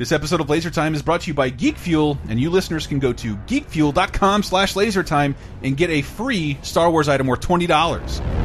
This episode of Laser Time is brought to you by Geek Fuel, and you listeners can go to geekfuel.com slash lasertime and get a free Star Wars item worth $20.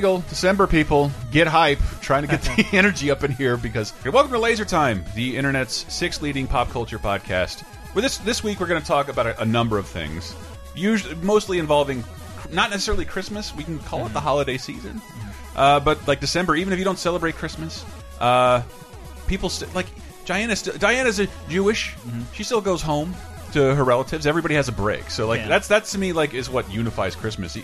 December people, get hype. Trying to get the energy up in here because you're welcome to Laser Time, the internet's sixth leading pop culture podcast. With this this week, we're going to talk about a, a number of things, usually mostly involving not necessarily Christmas. We can call it the holiday season, uh, but like December, even if you don't celebrate Christmas, uh, people like Diana's Diana's a Jewish. She still goes home to her relatives. Everybody has a break, so like Yeah. that's that's to me like is what unifies Christmas.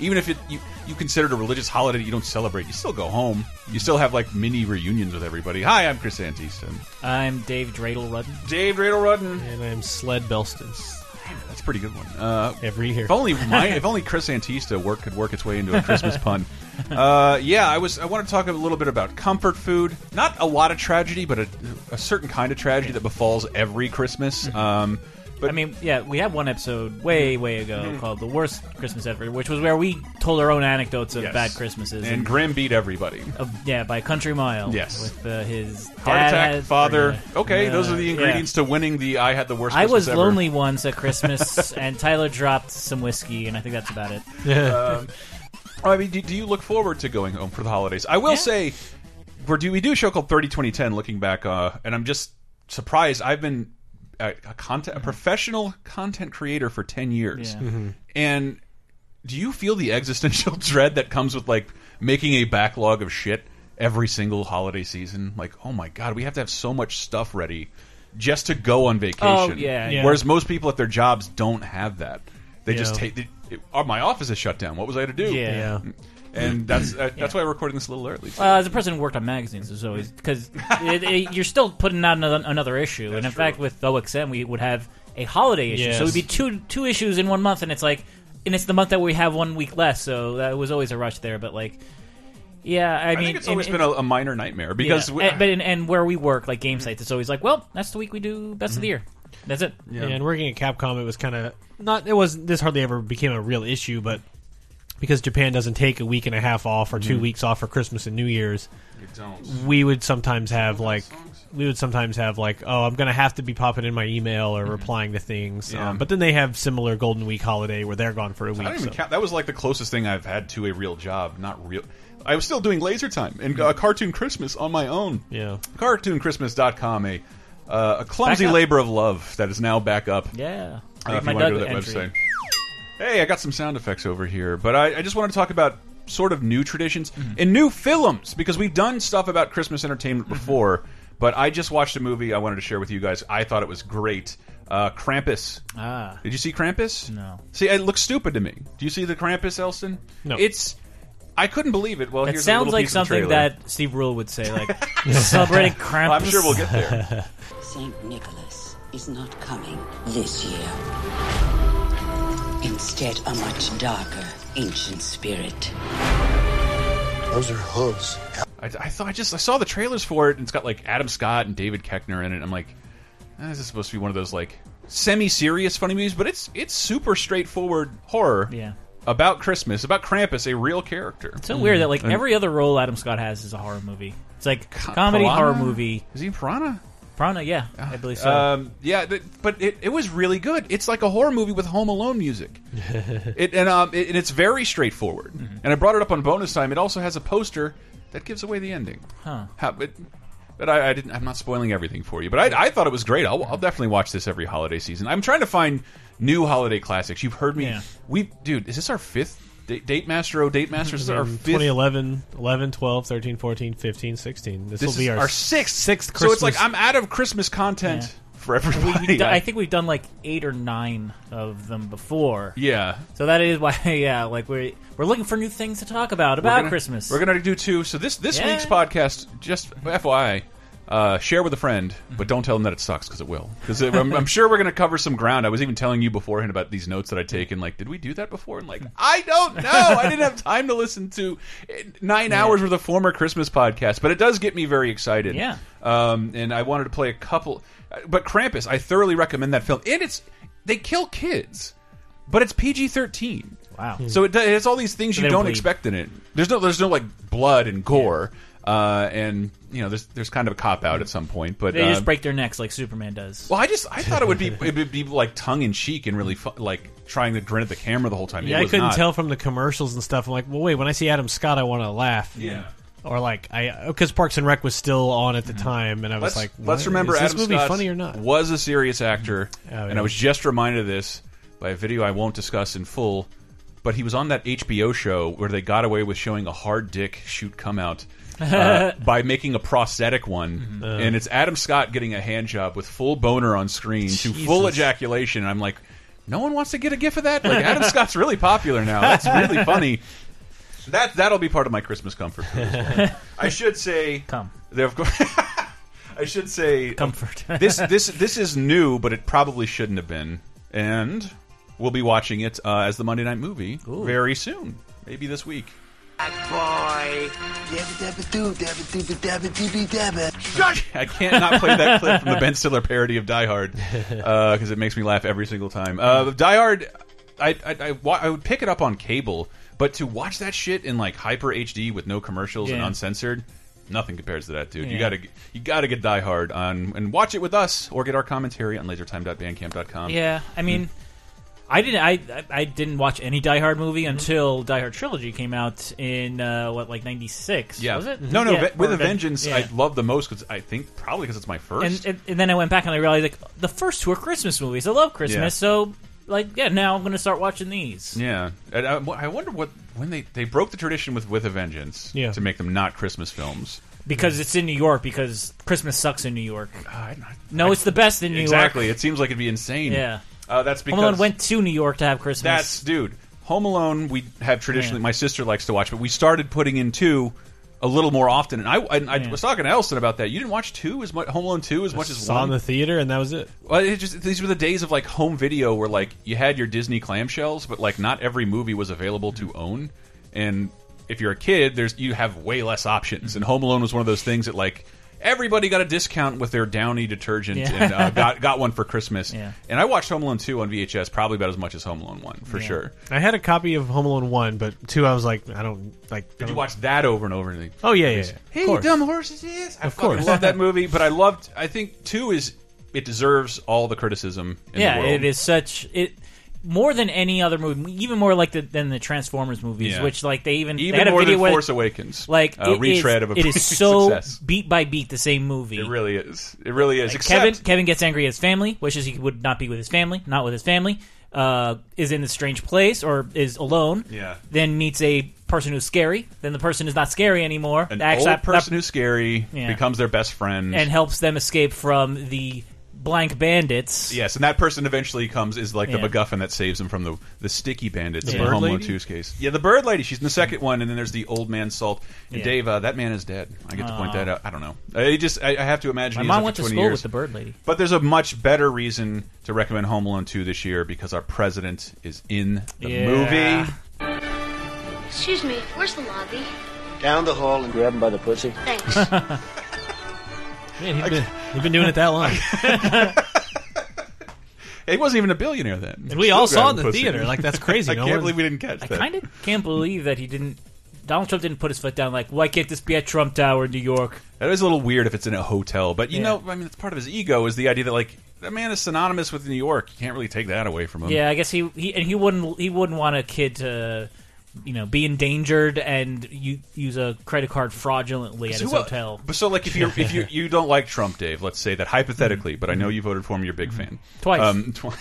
Even if it you, you consider it a religious holiday you don't celebrate, you still go home. You still have like mini reunions with everybody. Hi, I'm Chris Antista. I'm Dave Dreidel Rudden. Dave Radel Rudden. And I'm Sled Belston. That's a pretty good one. Uh, Every year. If only my, if only Chris Antista work could work its way into a Christmas pun. Uh, yeah, I was. I want to talk a little bit about comfort food. Not a lot of tragedy, but a, a certain kind of tragedy that befalls every Christmas. Um, but I mean, yeah, we had one episode way, way ago Mm-hmm. called "The Worst Christmas Ever," which was where we told our own anecdotes of Yes. bad Christmases. and Grim beat everybody. of- yeah, by country mile. Yes. with uh, his Heart dad attack, had- father. yeah. Okay, Uh, those are the yeah. ingredients to winning the "I had the worst." I Christmas was ever. lonely once at Christmas, and Tyler dropped some whiskey, and I think that's about it. Um, I mean, do, do you look forward to going home for the holidays? I will Yeah. say, we do we do a show called Thirty Twenty Ten, looking back, uh, and I'm just surprised. I've been a, a content, a professional content creator for ten years, Yeah. Mm-hmm. and do you feel the existential dread that comes with like making a backlog of shit every single holiday season? Like, oh my god, we have to have so much stuff ready just to go on oh, vacation. Oh, yeah, yeah. Whereas most people at their jobs don't have that. They just take. They, it, oh, my office is shut down. What was I to do? Yeah. Yeah. and that's uh, that's why we're recording this a little early. Well, as a person who worked on magazines, it's always because it, it, you're still putting out another, another issue, and in true. fact, with OXM, we would have a holiday issue, so it would be two two issues in one month, and it's like, and it's the month that we have one week less, so that was always a rush there. But like, yeah, I, I mean, think it's and- always and- been a, a minor nightmare because yeah. we, and, but in, and where we work, like game sites, it's always like, well, that's the week we do best of the year. That's it. Yeah. And working at Capcom, it was kind of not. It was this hardly ever became a real issue, but because Japan doesn't take a week and a half off or 2 Mm-hmm. weeks off for Christmas and New Year's, don't. we would sometimes have like we would sometimes have like oh I'm gonna have to be popping in my email or replying to things. Mm-hmm. Yeah. Um, but then they have similar Golden Week holiday where they're gone for a week. I don't even so- count. That was like the closest thing I've had to a real job. Not real. I was still doing Laser Time and Mm-hmm. uh, Cartoon Christmas on my own. Yeah. CartoonChristmas.com, a uh, a clumsy labor of love that is now back up. Yeah. Uh, if my you want to go to that entry. website. Hey, I got some sound effects over here, but I, I just want to talk about sort of new traditions Mm-hmm. and new films because we've done stuff about Christmas entertainment before. But I just watched a movie I wanted to share with you guys. I thought it was great. Uh, Krampus. Ah. Did you see Krampus? No. See, it looks stupid to me. Do you see the Krampus, Elston? No. It's. I couldn't believe it. Well, It here's sounds little like piece something that Steve Brule would say, like celebrating Krampus. Well, I'm sure we'll get there. St. Nicholas is not coming this year. Instead, a much darker, ancient spirit. Those are hooves. I, I thought I just I saw the trailers for it, and it's got like Adam Scott and David Koechner in it. I'm like, eh, this is supposed to be one of those like semi-serious funny movies, but it's it's super straightforward horror. Yeah. About Christmas, about Krampus, a real character. It's so weird that like And- every other role Adam Scott has is a horror movie. It's like comedy Piranha? horror movie. Is he in Piranha? Piranha, yeah, I believe so. Um, yeah, th- but it, it was really good. It's like a horror movie with Home Alone music. it and um, it, and it's very straightforward. Mm-hmm. And I brought it up on bonus time. It also has a poster that gives away the ending. Huh. How, but but I, I didn't. I'm not spoiling everything for you. But I, I thought it was great. I'll, I'll definitely watch this every holiday season. I'm trying to find new holiday classics. You've heard me. Yeah. We, dude, is this our fifth date, date master? Oh, date Masters Is our fifth? 2011, 11, 12, 13, 14, 15, 16. This, This will be our, our sixth. sixth So it's like I'm out of Christmas content Yeah. for everybody. We've done- I think we've done like eight or nine of them before. yeah. So that is why, yeah, like we're we're looking for new things to talk about We're about gonna- Christmas. We're gonna do two. So this this Yeah. week's podcast, just FYI, Uh, share with a friend, but don't tell them that it sucks because it will. Because I'm, I'm sure we're going to cover some ground. I was even telling you beforehand about these notes that I'd taken. Like, did we do that before? And like, I don't know. I didn't have time to listen to nine hours worth of former Christmas podcasts, but it does get me very excited. Yeah. Um, and I wanted to play a couple, but Krampus, I thoroughly recommend that film. And it's they kill kids, but it's PG thirteen. Wow. So it, it has all these things So you don't don't bleed. expect in it. There's no there's no like blood and gore, uh, and you know there's there's kind of a cop out at some point. But They uh, just break their necks like Superman does. well, I just I thought it would be it would be like tongue in cheek and really fu like trying to grin at the camera the whole time. Yeah, It I couldn't not. tell from the commercials and stuff. I'm like, well, wait. When I see Adam Scott, I want to laugh. Yeah. Or like I because Parks and Rec was still on at the time, and I was Let's, like, let's remember is this Adam movie Scott funny or not? was a serious actor, Oh, and. I was just reminded of this by a video I won't discuss in full. But he was on that HBO show where they got away with showing a hard dick shoot come out uh, by making a prosthetic one, and it's Adam Scott getting a hand job with full boner on screen to full ejaculation. And I'm like, no one wants to get a gif of that. Like Adam Scott's really popular now. That's really funny. That that'll be part of my Christmas comfort. well. I should say, Come. of course. I should say Comfort. this this this is new, but it probably shouldn't have been. And we'll be watching it uh, as the Monday night movie very soon, maybe this week. Boy. I can't not play that clip from the Ben Stiller parody of Die Hard because it makes me laugh every single time. Uh, Die Hard, I I, I I would pick it up on cable, but to watch that shit in like hyper HD with no commercials and uncensored. Nothing compares to that, dude. You gotta you gotta get Die Hard on and watch it with us, or get our commentary on lasertime.bandcamp.com. Yeah, I mean, I didn't. I I- I didn't watch any Die Hard movie until Die Hard trilogy came out in uh, what like '96. Yeah. was it? No, no. Yeah, Ve- with a Vengeance, yeah. I love the most because I think probably because it's my first. and, and and then I went back and I realized like the first two are Christmas movies. I love Christmas, Yeah. so like yeah, now I'm going to start watching these. yeah, and I, I wonder what when they they broke the tradition with with a Vengeance Yeah. to make them not Christmas films. Because it's in New York. Because Christmas sucks in New York. I- No, it's the best in New exactly. York. Exactly. It seems like it'd be insane. Yeah. Uh, that's because Home Alone went to New York to have Christmas. that's dude. Home Alone we have traditionally. Yeah. My sister likes to watch, but we started putting in two. A little more often, and I, and I Yeah. was talking to Elston about that. You didn't watch two as much, Home Alone two as much as Saw in one. the theater, and that was it. Well, it just these were the days of like home video where like you had your Disney clamshells, but like not every movie was available to own. And if you're a kid, there's you have way less options. And Home Alone was one of those things that like everybody got a discount with their Downy detergent Yeah. and uh, got got one for Christmas. Yeah. And I watched Home Alone two on VHS probably about as much as Home Alone one for Yeah. sure. I had a copy of Home Alone one, but two, I was like, I don't like. Did you watch that over and over? And think, Oh yeah, yeah. yeah. Hey, of dumb horses! Yes, I Of fucking course. love that movie. But I loved. I think two is it deserves all the criticism. In yeah, the world. it is such it more than any other movie, even more like the, than the Transformers movies, Yeah. which like they even they Even had a more video than where Force Awakens. like a it retread is- of a it is previous so success. beat by beat the same movie. It really is. It really is. Except, Kevin Kevin gets angry at his family, wishes he would not be with his family, not with his family. Uh, is in a strange place or is alone. Yeah. Then meets a person who's scary. Then the person is not scary anymore. an Actually, old that- person who's scary Yeah. becomes their best friend. and helps them escape from the blank bandits. yes, and that person eventually comes is like the Yeah. MacGuffin that saves him from the the sticky bandits The in bird Home Alone lady? 2's case. Yeah, the bird lady. She's in the second one, and then there's the old man Salt. And Yeah. Dave, uh, that man is dead. I get to point that out. I don't know. I just I, I have to imagine My he's mom after went to 20 school years. with the bird lady. But there's a much better reason to recommend Home Alone 2 this year because our president is in the Yeah. movie. Excuse me, where's the lobby? Down the hall and grab him by the pussy. Thanks. Man, he's been, he's been doing it that long. He wasn't even a billionaire then. And we all saw it in the pussy. theater. Like that's crazy. I no can't one- believe we didn't catch I that. kind of can't believe that he didn't. Donald Trump didn't put his foot down. Like, why can't this be at Trump Tower in New York? That is a little weird if it's in a hotel, but you Yeah. know, I mean, it's part of his ego is the idea that like that man is synonymous with New York. You can't really take that away from him. Yeah, I guess he, he and he wouldn't he wouldn't want a kid to, you know, be endangered and you, use a credit card fraudulently at So his who- hotel. But so, like, if you if you you don't like Trump, Dave, let's say that hypothetically, but I know you voted for him. You're a big fan. Twice. Um, twi-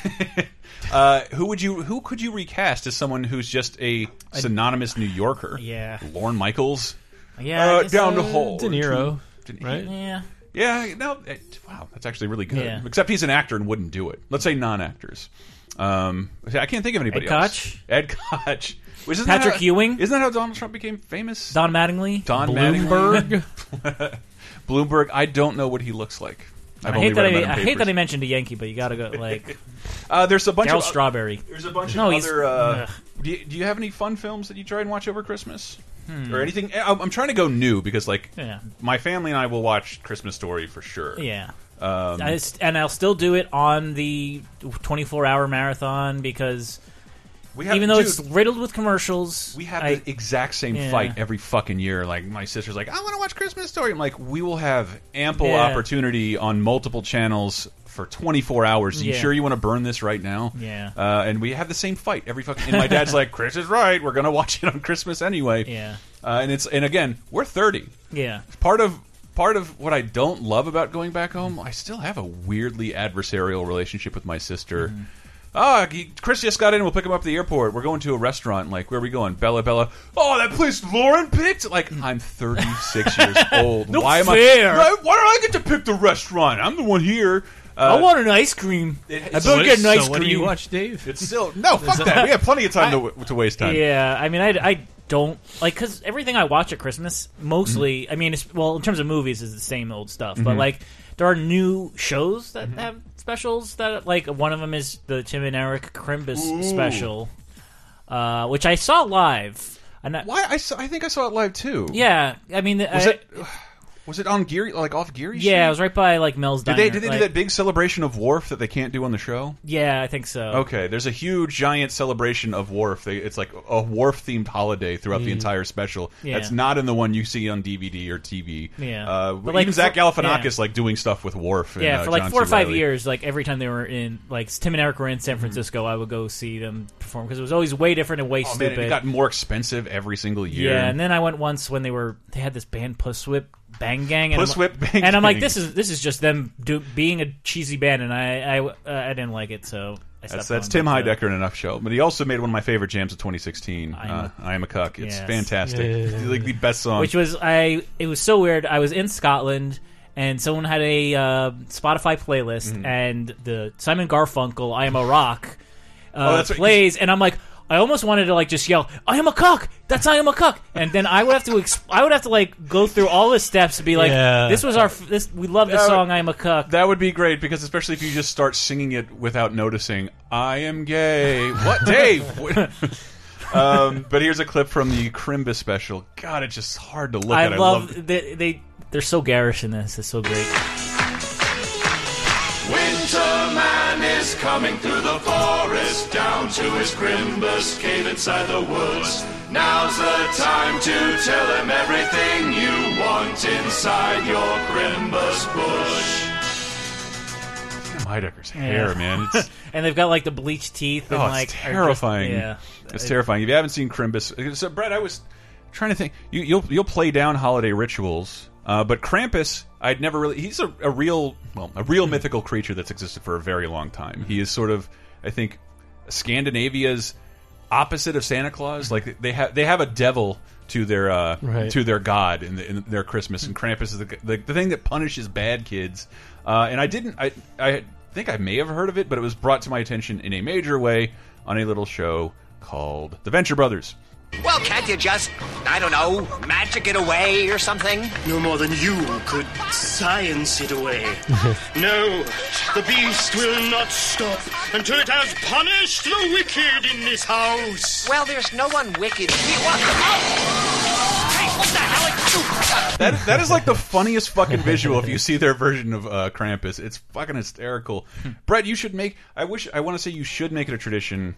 uh, who would you who could you recast as someone who's just a synonymous New Yorker? Yeah. Lorne Michaels. Yeah, Uh, guess, down the uh, hall. De Niro, right? Yeah, Yeah, no, it, wow, that's actually really good. Yeah. Except he's an actor and wouldn't do it. Let's say non-actors. Um, I can't think of anybody Ed else. Koch? Ed Koch. Which isn't Patrick how, Ewing? Isn't that how Donald Trump became famous? Don Mattingly. Don Bloomberg. Mattingly. Bloomberg. I don't know what he looks like. I've I hate that I, I hate that I mentioned a Yankee, but you got to go like Uh, there's a bunch Daryl of Strawberry. There's a bunch No, of other. Uh, do, you, do you have any fun films that you try and watch over Christmas? Hmm. Or anything? I- I'm trying to go new because, like, Yeah. my family and I will watch Christmas Story for sure. Yeah. Um, I and I'll still do it on the 24 hour marathon because have, even though dude, it's riddled with commercials, we have I, the exact same Yeah. fight every fucking year. Like my sister's like, I want to watch Christmas Story. I'm like, we will have ample Yeah. opportunity on multiple channels for 24 hours. Are you Yeah. sure you want to burn this right now? Yeah. Uh, and we have the same fight every fucking. And my dad's like, Chris is right. We're gonna watch it on Christmas anyway. Yeah. Uh, and it's and again, we're 30. yeah. part of part of what I don't love about going back home, I still have a weirdly adversarial relationship with my sister. Mm-hmm. Ah, he, Chris just got in. We'll pick him up at the airport. We're going to a restaurant. Like, where are we going? Bella, Bella. Oh, that place Lauren picked. Like, I'm 36 years old. No why am fair. I? Why, why do I get to pick the restaurant? I'm the one here. Uh, I want an ice cream. it- I better get an so ice what do cream. you watch, Dave? It's still no. Fuck that. We have plenty of time to, to waste time. Yeah, I mean, I, I don't like because everything I watch at Christmas, mostly, Mm-hmm. I mean, it's, well, in terms of movies, is the same old stuff. But like, there are new shows that Mm-hmm. have specials that like one of them is the Tim and Eric Crimbus special, uh, which I saw live. And I, Why? I, saw, I think I saw it live too. yeah, I mean, I- it? Was it on Geary? Like off Geary? Yeah, it was right by like Mel's Did Diner. they did they like- do that big celebration of Wharf that they can't do on the show? Yeah, I think so. Okay, there's a huge giant celebration of Wharf. They, it's like a Wharf themed holiday throughout the entire special. Mm. Yeah. That's not in the one you see on DVD or TV. Yeah. uh, But, like, even Zach Galifianakis like doing stuff with Wharf. And, Yeah, uh, for like John four or five years, like every time they were in, like Tim and Eric were in San Francisco, I would go see them perform because it was always way different and way Oh man, stupid. it got more expensive every single year. Yeah, and then I went once when they were they had this band Puss Whip Bang Gang. And Puss I'm, Whip Bang And I'm like, Gang. this is this is just them do, being a cheesy band, and I I, uh, I didn't like it, so I stopped That's, that's going, Tim but, uh, Heidecker in enough show, but he also made one of my favorite jams of 2016. I Am uh, I am a cuck. It's Yes. fantastic. Yeah, yeah, yeah. It's like the best song. Which was I? It was so weird. I was in Scotland. And someone had a uh, Spotify playlist, Mm-hmm. and the Simon Garfunkel "I Am a Rock" uh, Oh, that's right. plays, and I'm like, I almost wanted to like just yell, "I am a cuck!" That's "I am a cuck," and then I would have to, exp- I would have to like go through all the steps to be like, Yeah. "This was our, f- this we love the That would- song, I am a cuck." That would be great because especially if you just start singing it without noticing, I am gay. What, Dave? um, but here's a clip from the Crimbus special. God, it's just hard to look I at. love they, they they're so garish in this. It's so great. Coming through the forest down to his Crimbus cave inside the woods. Now's the time to tell him everything you want inside your Crimbus bush. Tim Heidecker's hair, man. It's, And they've got like the bleached teeth and oh, like it's just- terrifying. yeah, It's terrifying. If you haven't seen Crimbus, so Brett, I was trying to think. You, you'll you'll play down holiday rituals, uh, but Krampus, I'd never really. He's a, a real, well, a real mythical creature that's existed for a very long time. He is sort of, I think, Scandinavia's opposite of Santa Claus. Like they have they have a devil to their uh, Right. to their god in, the, in their Christmas, and Krampus is the, the the thing that punishes bad kids. Uh, and I didn't I I think I may have heard of it, but it was brought to my attention in a major way on a little show called The Venture Brothers. Well, can't you just, I don't know, magic it away or something? No more than you could science it away. no, the beast will not stop until it has punished the wicked in this house. Well, there's no one wicked. here. What the? Oh! Hey, what the hell? That that is like the funniest fucking visual if you see their version of uh, Krampus. It's fucking hysterical. Brett, you should make. I wish. I want to say you should make it a tradition.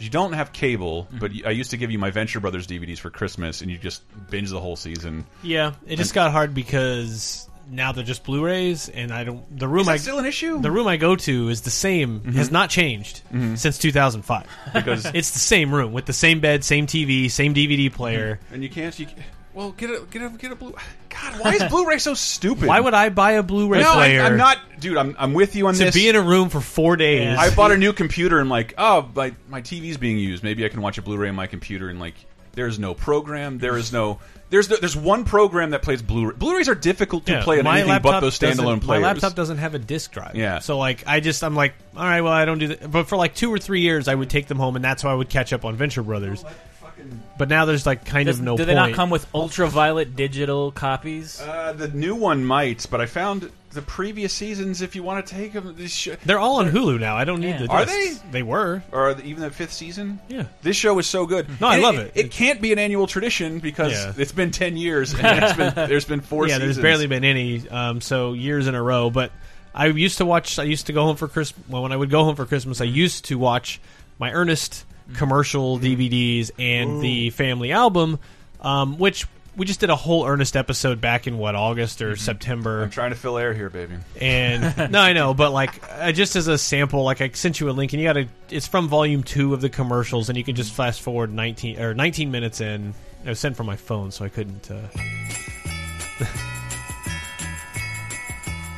You don't have cable, mm-hmm. but I used to give you my Venture Brothers DVDs for Christmas, and you just binge the whole season. Yeah, it just got hard because now they're just Blu-rays, and I don't. The room Is I still an issue? the room I go to is the same, mm-hmm. has not changed mm-hmm. since 2005. Because It's the same room with the same bed, same TV, same DVD player. and you can't. You, well, get a get a get a blue. God, why is Blu-ray so stupid? Why would I buy a Blu-ray No, I, player I'm not, dude. I'm I'm with you on to this. To be in a room for four days? I bought a new computer and like, oh, my my TV's being used. Maybe I can watch a Blu-ray on my computer and like, there's no program. There is no. There's no, there's one program that plays Blu-ray. Blu-rays are difficult to Yeah, play on my anything but laptop those standalone players. My laptop doesn't have a disk drive. Yeah. So like, I just I'm like, all right, well, I don't do that. But for like two or three years, I would take them home, and that's how I would catch up on Venture Brothers. But now there's like kind Does, of no do point. they not come with ultraviolet digital copies? Uh, the new one might, but I found the previous seasons. If you want to take them, this sh They're all on Hulu now. I don't need Yeah. the Are discs. They were. or the, even the fifth season. Yeah. This show is so good. No, I love it. It, can't be an annual tradition because Yeah. it's been ten years and there's been there's been four. yeah, seasons. there's barely been any, um, so years in a row. But I used to watch. I used to go home for Christmas. Well, when I would go home for Christmas, I used to watch my Ernest commercial DVDs and the family album, um, which we just did a whole earnest episode back in what August or September. I'm trying to fill air here, baby. And no, I know, but like uh, just as a sample, like I sent you a link, and you got to. It's from volume two of the commercials, and you can just fast forward nineteen or nineteen minutes in. It was sent from my phone, so I couldn't. Uh,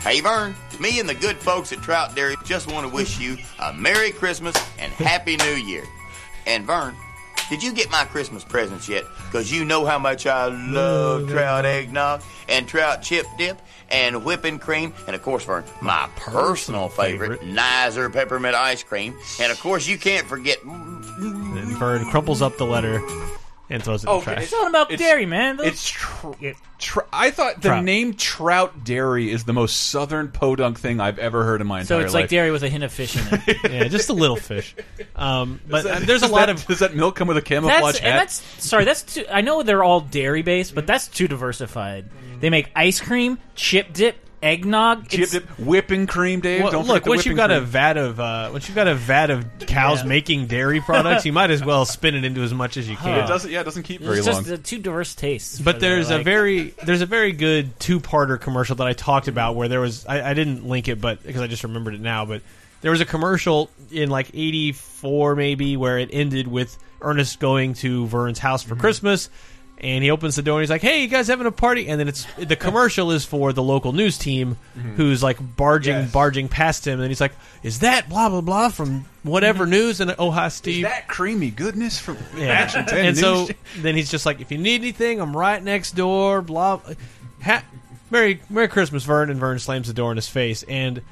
Hey, Vern, me and the good folks at Trout Dairy just want to wish you a Merry Christmas and Happy New Year. And Vern, did you get my Christmas presents yet? Because you know how much I love trout eggnog and trout chip dip and whipping cream. And of course, Vern, my personal favorite, Nizer peppermint ice cream. And of course, you can't forget. and Vern crumples up the letter and throws it in the Okay. trash. It's all about It's- dairy, man. Those- It's tr tr I thought the Trout. name Trout Dairy is the most southern podunk thing I've ever heard in my life so entire it's life. like dairy with a hint of fish in it. yeah, just a little fish. Um, but that- uh, there's a does lot that- of does that milk come with a camouflage That's hat? and that's sorry. That's too. I know they're all dairy based, but that's too diversified. They make ice cream, chip dip, eggnog. Chip It's- dip, whipping cream, Dave. Well, Don't look, forget the once you've whipping got a cream. vat of uh, once you've got a vat of cows Yeah. making dairy products, you might as well spin it into as much as you can. It doesn't. Yeah, it doesn't keep very long. It's long. just uh, two diverse tastes. But for there's their, a like- very there's a very good two parter commercial that I talked about where there was I, I didn't link it but because I just remembered it now but there was a commercial in like '84 maybe where it ended with Ernest going to Vern's house for Christmas and he opens the door and he's like hey you guys having a party and then it's the commercial is for the local news team mm-hmm. who's like barging Yes. barging past him and he's like is that blah blah blah from whatever mm-hmm. news and oh hi Steve that creamy goodness from yeah. Action 10 and so then he's just like, if you need anything, I'm right next door. Blah. Ha- Merry Merry Christmas, Vern. And Vern slams the door in his face. And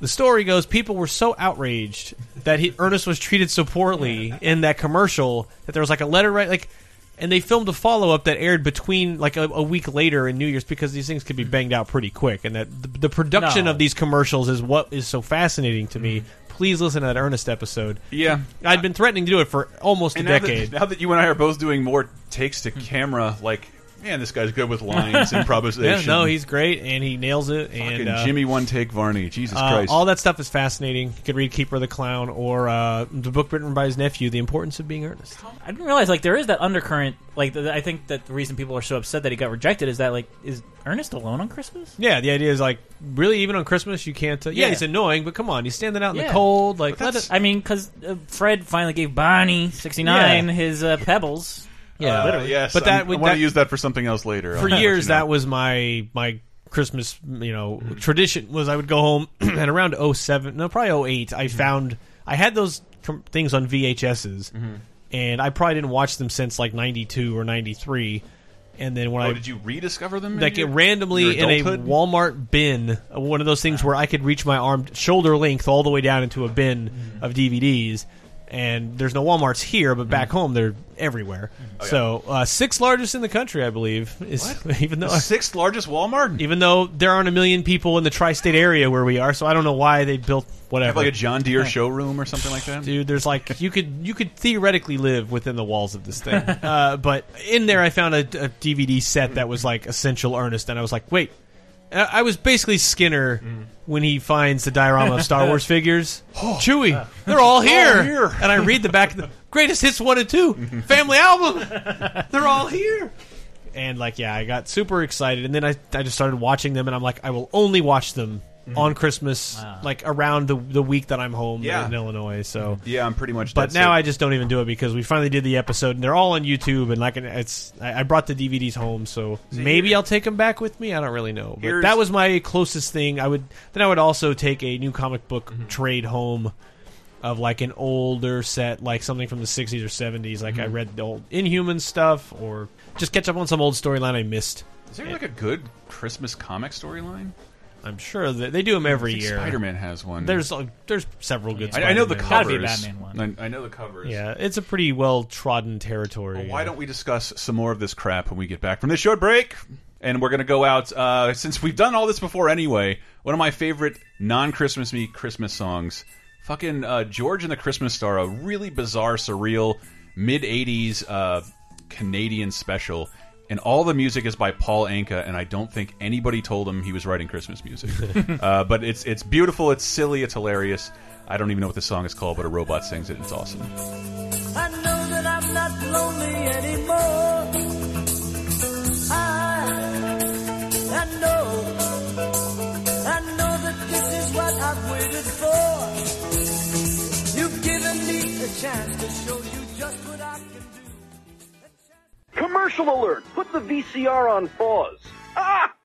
the story goes, people were so outraged that he, Ernest was treated so poorly in that commercial that there was like a letter right like. And they filmed a follow up that aired between like a, a week later in New Year's because these things could be hmm. banged out pretty quick, and that the, the production No. of these commercials is what is so fascinating to me. Hmm. Please listen to that Ernest episode. yeah. I'd been threatening to do it for almost a And now decade. that, now that you and I are both doing more takes to hmm. camera, like, man, this guy's good with lines, and improvisation. Yeah, no, he's great and he nails it. Fucking And uh, Jimmy one take Varney. Jesus uh, Christ. all that stuff is fascinating. You could read Keeper of the Clown or uh, the book written by his nephew, The Importance of Being Earnest. I didn't realize like there is that undercurrent. Like the, I think that the reason people are so upset that he got rejected is that like is Ernest alone on Christmas? Yeah, the idea is like really even on Christmas you can't. Uh, yeah, Yeah. he's annoying, but come on, he's standing out in the cold. Like that's- I mean, because uh, Fred finally gave Bonnie sixty nine Yeah. his uh, pebbles. Yeah, Uh, literally. yes, But that I'm- would I want to use that for something else later. for years you know. that was my my Christmas you know tradition was I would go home and around 07 no probably 8 I Mm-hmm. found I had those com- things on VHSs Mm-hmm. and I probably didn't watch them since like 92 or 93 and then when Oh, I did you rediscover them? like your- randomly in a? Walmart bin, uh, one of those things where I could reach my arm shoulder length all the way down into a bin Mm-hmm. of DVDs. And there's no WalMarts here, but back Mm-hmm. home they're everywhere. Oh, So uh, sixth largest in the country, I believe. Is even though The sixth largest Walmart. even though there aren't a million people in the tri-state area where we are, so I don't know why they built Have whatever. like a John Deere showroom or something like that. Dude, there's like you could you could theoretically live within the walls of this thing, uh, but in there I found a, a DVD set that was like Essential Ernest, and I was like, wait, I I was basically Skinner when he finds the diorama of Star Wars figures. Oh. Chewie, they're all here. here. and I read the back of the greatest hits one and two family album. they're all here. And like, yeah, I got super excited, and then I I just started watching them, and I'm like, I will only watch them. On Christmas, like around the the week that I'm home Yeah. in Illinois, so Yeah, I'm pretty much. but now. I just don't even do it because we finally did the episode and they're all on YouTube and like it's I I brought the DVDs home so maybe I'll take them back with me I don't really know but that was my closest thing I would then I would also take a new comic book Mm-hmm. trade home of like an older set like something from the 60s or 70s like Mm-hmm. I read the old Inhuman stuff or just catch up on some old storyline I missed Is there like a good Christmas comic storyline? I'm sure that they do them every year. Spider Man has one. There's uh, there's several good. I, I know the Spider-Man. Gotta be a covers. Batman one. I, I know the covers. Yeah, it's a pretty well trodden territory. Well, why don't we discuss some more of this crap when we get back from this short break? And we're going to go out, uh, since we've done all this before anyway, one of my favorite non-Christmas me Christmas songs. Fucking uh, George and the Christmas Star, a really bizarre, surreal, mid-80s uh, Canadian special. And all the music is by Paul Anka, and I don't think anybody told him he was writing Christmas music. uh, but it's it's beautiful, it's silly, it's hilarious. I don't even know what the song is called, but a robot sings it. And it's awesome. Commercial alert! Put the VCR on pause. Ah!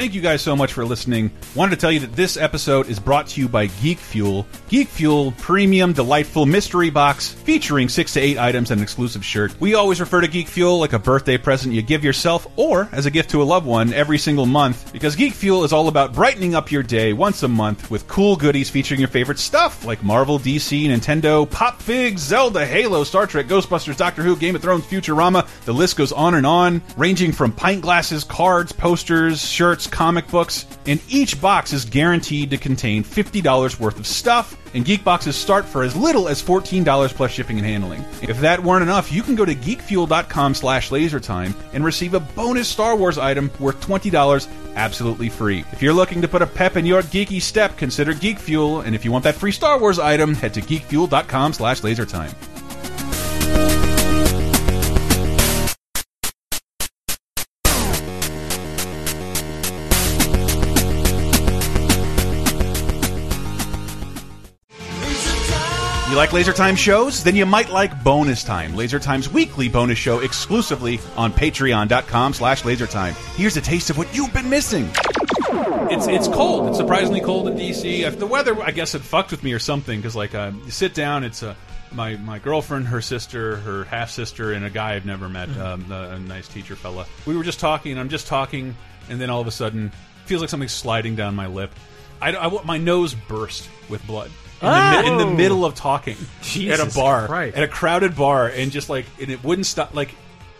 Thank you guys so much for listening. Wanted to tell you that this episode is brought to you by Geek Fuel. Geek Fuel, premium, delightful mystery box featuring six to eight items and an exclusive shirt. We always refer to Geek Fuel like a birthday present you give yourself or as a gift to a loved one every single month because Geek Fuel is all about brightening up your day once a month with cool goodies featuring your favorite stuff like Marvel, DC, Nintendo, Pop Figs, Zelda, Halo, Star Trek, Ghostbusters, Doctor Who, Game of Thrones, Futurama. The list goes on and on, ranging from pint glasses, cards, posters, shirts, comic books, and each box is guaranteed to contain $50 worth of stuff, and geek boxes start for as little as $14 plus shipping and handling. If that weren't enough, you can go to geekfuel.com slash lasertime and receive a bonus Star Wars item worth $20 absolutely free. If you're looking to put a pep in your geeky step, consider Geek Fuel, and if you want that free Star Wars item, head to geekfuel.com slash lasertime. Like Laser Time shows? Then you might like Bonus Time, Laser Time's weekly bonus show exclusively on patreon.com slash lasertime. Here's a taste of what you've been missing. It's it's cold. It's surprisingly cold in DC. If the weather, I guess, it fucked with me or something. Because like, uh, you sit down, it's uh, my my girlfriend, her sister, her half sister, and a guy I've never met, um, a, a nice teacher fella. We were just talking. I'm just talking, and then all of a sudden, feels like something's sliding down my lip. I, I- my nose burst with blood. In, the, in the Oh. middle of talking Jesus at a bar, Christ. at a crowded bar, and just like, and it wouldn't stop. Like,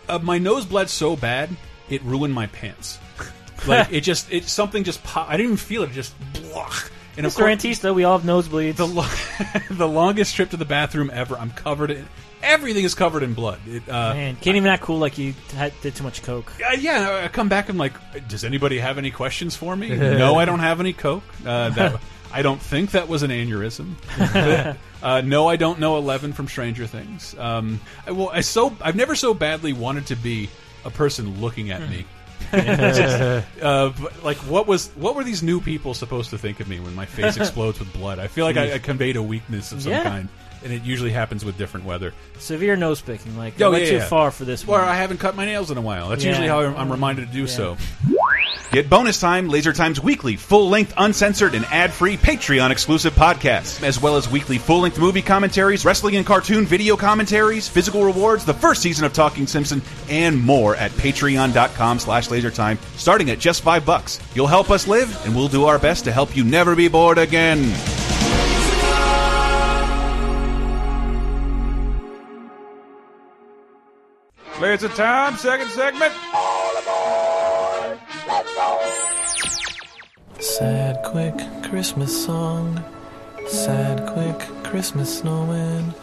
uh, my nose bled so bad, it ruined my pants. Like it just, it something just pop. I didn't even feel it. it Just, blah. and Mr. course, Antista, we all have nosebleeds. the lo the longest trip to the bathroom ever. I'm covered in everything is covered in blood. It, uh, Man, can't even act cool like you had, did too much coke. uh, yeah, I come back. I'm like, does anybody have any questions for me? no, I don't have any coke. Uh, that, I don't think that was an aneurysm. uh, no, I don't know Eleven from Stranger Things. Um, I, well, I so I've never so badly wanted to be a person looking at me. Just, uh, like what was what were these new people supposed to think of me when my face explodes with blood? I feel like I, I conveyed a weakness of some Yeah. kind, and it usually happens with different weather. Severe nose picking. Like, I Oh, went yeah, too yeah. far for this Or one. I haven't cut my nails in a while. That's Yeah. usually how I'm I'm reminded to do so. Get bonus time, Laser Time's weekly, full length, uncensored, and ad free Patreon exclusive podcasts, as well as weekly full length movie commentaries, wrestling and cartoon video commentaries, physical rewards, the first season of Talking Simpson, and more at patreon.com slash lasertime, starting at just five bucks. You'll help us live, and we'll do our best to help you never be bored again. Laser Time, second segment. Sad, quick Christmas song. Sad, quick Christmas snowman.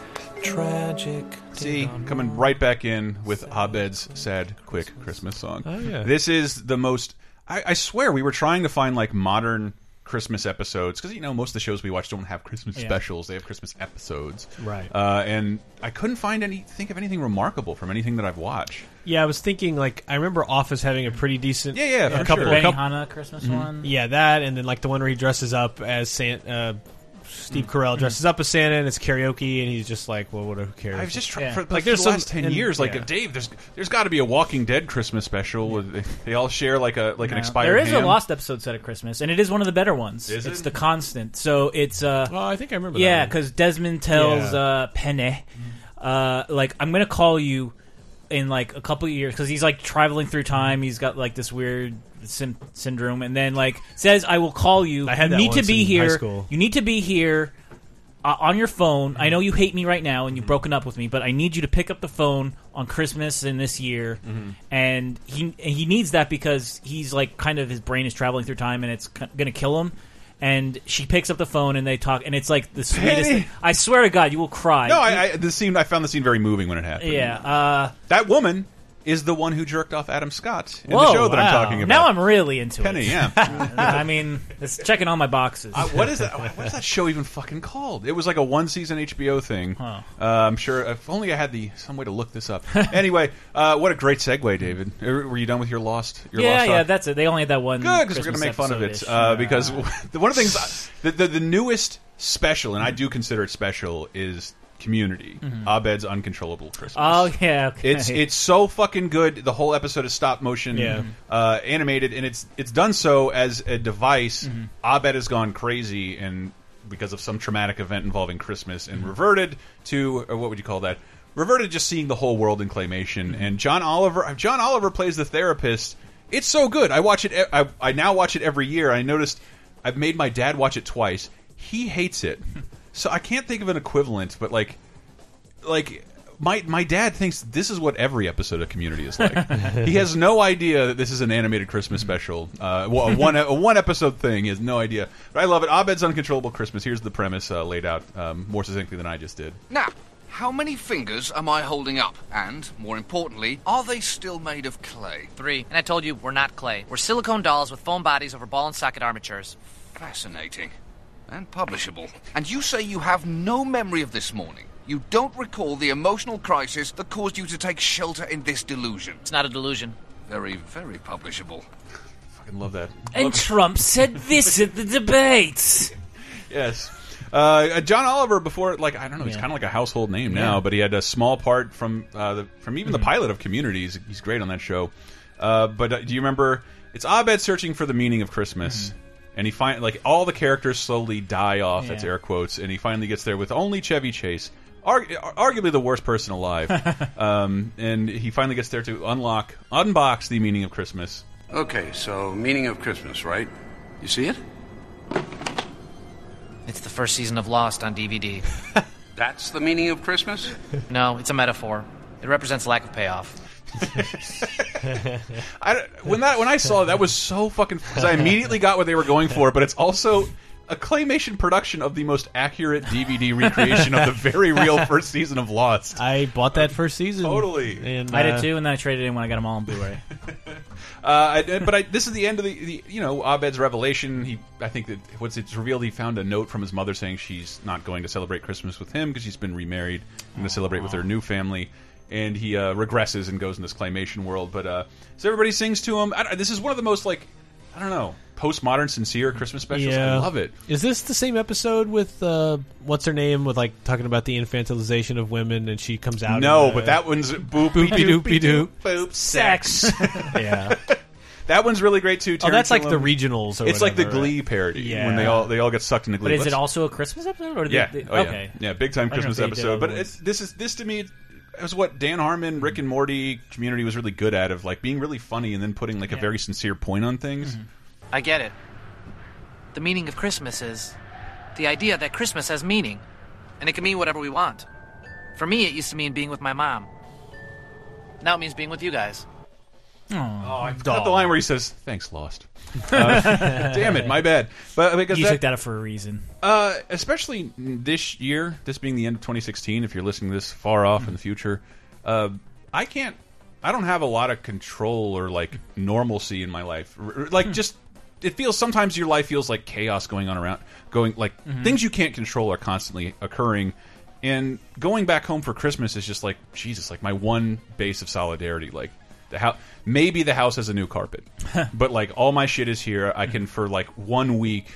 Tragic. See, coming right back in with Abed's sad, quick Christmas song. Oh, yeah. This is the most. I, I swear, we were trying to find like modern Christmas episodes because you know most of the shows we watch don't have Christmas Yeah. specials; they have Christmas episodes. Right. Uh, and I couldn't find any think of anything remarkable from anything that I've watched. Yeah, I was thinking like I remember Office having a pretty decent. Yeah, yeah, a couple, sure. a Benihana Christmas Mm-hmm. one. Yeah, that and then like the one where he dresses up as Santa, uh, Steve Carell dresses up as Santa and it's karaoke, and he's just like, well, what? Who cares? I was just trying Yeah. for Like, like there's the some- last ten and- years. Like yeah. Dave, there's there's got to be a Walking Dead Christmas special where they, they all share like a like an No. expired. There is ham. a Lost episode set at Christmas, and it is one of the better ones. Is it's it? the constant. So it's uh, Oh, I think I remember. yeah, because Desmond tells Yeah. uh, Penny, uh, like I'm gonna call you in like a couple of years because he's like traveling through time. He's got like this weird sim- syndrome, and then like says, "I will call you. I had you that need to once be in high here. school. You need to be here." Uh, on your phone, I know you hate me right now and you've broken up with me, but I need you to pick up the phone on Christmas in this year, and he and he needs that because he's like kind of his brain is traveling through time and it's going to kill him. And she picks up the phone and they talk, and it's like the sweetest. Thing. I swear to God, you will cry. No, I, I the scene I found the scene very moving when it happened. Yeah, uh, that woman is the one who jerked off Adam Scott in whoa, the show that I'm wow. talking about. Now I'm really into Penny, it. yeah. I mean, it's checking all my boxes. Uh, what is that? What is that show even fucking called? It was like a one season HBO thing. Huh. Uh, I'm sure. If only I had the some way to look this up. anyway, uh, what a great segue, David. Uh, Were you done with your lost? Your yeah, lost yeah, talk? that's it. They only had that one. Good because we're gonna make fun of it. Uh, because one of the things, the, the the newest special, and I do consider it special, is Community. Mhm. Abed's Uncontrollable Christmas. Oh yeah, okay. It's it's so fucking good. The whole episode is stop motion, Yeah. uh, animated, and it's it's done so as a device. Mm-hmm. Abed has gone crazy, and because of some traumatic event involving Christmas, and Mm-hmm. reverted to or what would you call that? Reverted to just seeing the whole world in claymation. Mm-hmm. And John Oliver, John Oliver plays the therapist. It's so good. I watch it. I, I now watch it every year. I noticed I've made my dad watch it twice. He hates it, so I can't think of an equivalent. But like like my my dad thinks this is what every episode of Community is like. he has no idea that this is an animated Christmas special, uh, well, a one a one episode thing. He has no idea, but I love it. Abed's Uncontrollable Christmas. Here's the premise uh, laid out um, more succinctly than I just did. Now, how many fingers am I holding up? And, more importantly, are they still made of clay? Three. And I told you, we're not clay. We're silicone dolls with foam bodies over ball and socket armatures. Fascinating. And publishable. And you say you have no memory of this morning. You don't recall the emotional crisis that caused you to take shelter in this delusion. It's not a delusion. Very, very publishable. Fucking love that. And Trump said this at the debates. Yes. Uh, John Oliver before, like I don't know, he's Yeah. kind of like a household name now, Yeah. Mm-hmm. but he had a small part from uh, the, from even the pilot of Community. He's, he's great on that show. Uh, but uh, do you remember? It's Abed searching for the meaning of Christmas, and he find like all the characters slowly die off. That's Mm-hmm. Air quotes, and he finally gets there with only Chevy Chase. Arg arguably the worst person alive, um, and he finally gets there to unlock, unbox the meaning of Christmas. Okay, so meaning of Christmas, right? You see it? It's the first season of Lost on DVD. That's the meaning of Christmas? no, it's a metaphor. It represents lack of payoff. I, when that when I saw it, that was so fucking because I immediately got what they were going for, but it's also a claymation production of the most accurate DVD recreation of the very real first season of Lost. I bought that first season. Totally. And, I uh, did too, and then I traded in when I got them all on Blu-ray. Uh, I, but I, this is the end of the, the you know Abed's revelation. He I think that what's it's revealed he found a note from his mother saying she's not going to celebrate Christmas with him because she's been remarried and to celebrate with her new family. And he uh, regresses and goes in this claymation world. But uh, so everybody sings to him. I, don't- this is one of the most like I don't know postmodern sincere Christmas specials. I love it. Is this the same episode with uh, what's her name with like talking about the infantilization of women and she comes out? No, in, uh, but that one's boopy boopy doopy doopy doop doop. boop sex. yeah. That one's really great too. Oh, Terry that's like the Gilliam. regionals. Or It's like the whatever, Glee right? parody Yeah. when they all they all get sucked into Glee. But is Let's- it also a Christmas episode? Or did yeah. they- oh, yeah. okay. Yeah, big time I don't know Christmas if they did episode. other But ones. it's, this is this to me is what Dan Harmon, Rick and Morty community was really good at of like being really funny and then putting like a very sincere point on things. Mm-hmm. I get it. The meaning of Christmas is the idea that Christmas has meaning, and it can mean whatever we want. For me, it used to mean being with my mom. Now it means being with you guys. Oh, I forgot the line where he says, "Thanks, Lost." Uh, damn it, my bad. But because you that, took that up for a reason. Uh, especially this year, this being the end of 2016. If you're listening this far off in the future, uh, I can't. I don't have a lot of control or like normalcy in my life. R- like just, it feels sometimes your life feels like chaos going on around, going like Mhm. things you can't control are constantly occurring. And going back home for Christmas is just like Jesus, like my one base of solidarity. Like the house, maybe the house has a new carpet, but like all my shit is here. I can for like one week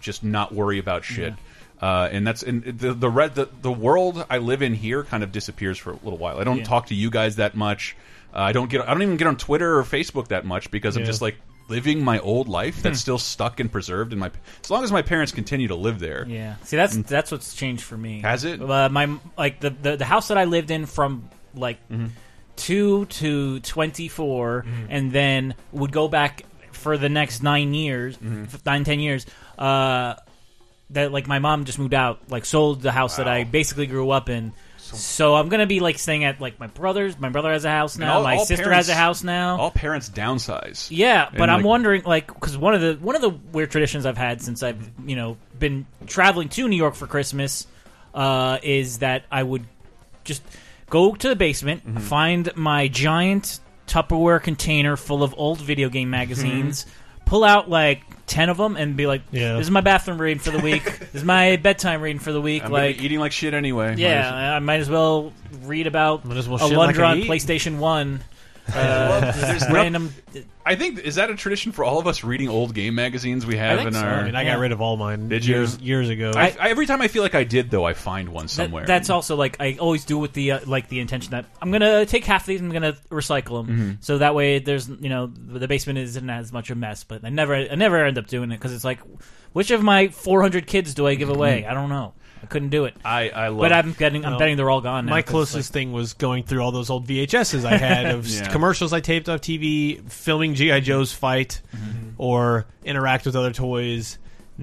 just not worry about shit. Uh, and that's and the the red the, the world I live in here kind of disappears for a little while. I don't Yeah. talk to you guys that much. Uh, I don't get I don't even get on Twitter or Facebook that much because I'm just like living my old life that's Hmm. still stuck and preserved in my. As long as my parents continue to live there, Yeah. See, that's that's what's changed for me. Has it? Uh, my like the, the the house that I lived in from like Mm-hmm. Two to twenty and then would go back for the next nine years, Mm-hmm. nine ten years. Uh, that like my mom just moved out, like sold the house that I basically grew up in. So, I'm gonna be like staying at like my brother's. My brother has a house now. all- my all sister parents- has a house now. All parents downsize. Yeah, but And, I'm like, wondering, like, because one of the one of the weird traditions I've had since I've you know been traveling to New York for Christmas uh, is that I would just go to the basement, Mm-hmm. find my giant Tupperware container full of old video game Mm-hmm. magazines, pull out like ten of them, and be like, Yeah. "This is my bathroom reading for the week. this is my bedtime reading for the week." I'm like eating like shit anyway. yeah, I might as well read about Might as well shit Alundra like on. PlayStation One. Well, Uh, there's random. I think is that a tradition for all of us reading old game magazines we have think in so. our. I mean, I got rid of all mine Did you? years years ago. I, I- every time I feel like I did, though, I find one That- somewhere. that's also like I always do with the uh, like the intention that I'm gonna take half of these, I'm gonna recycle them, Mm-hmm. so that way there's you know the basement isn't as much of a mess. But I never I never end up doing it because it's like, which of my 400 kids do I give away? I don't know. I couldn't do it. Mm-hmm. I, I love. But I'm getting I'm Well, betting they're all gone. Now My 'cause, closest thing was going through all those old VHSs I had of s- Yeah. commercials I taped off TV, filming GI Joe's fight, or interact with other toys,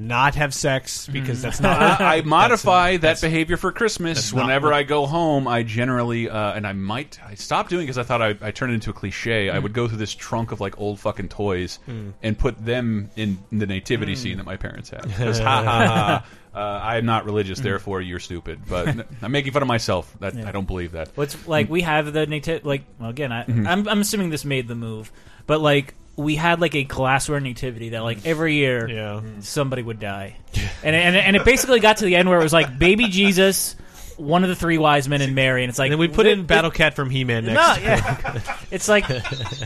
not have sex because that's not. I, I modify that behavior for Christmas. that's not Whenever what- I go home, I generally uh, and I might I stopped doing because I thought I, I turned it into a cliche. I would go through this trunk of like old fucking toys and put them in the nativity scene that my parents had. Because ha ha ha. Uh, I'm not religious, therefore you're stupid. But I'm making fun of myself. That I don't believe that. What's like we have the native like well, again I Mm-hmm. I'm I'm assuming this made the move, but like we had like a glassware nativity that like every year Yeah. somebody would die, and and and it basically got to the end where it was like baby Jesus, one of the three wise men and Mary, and it's like and then we put th- in Battle Cat from He Man No, yeah. it's like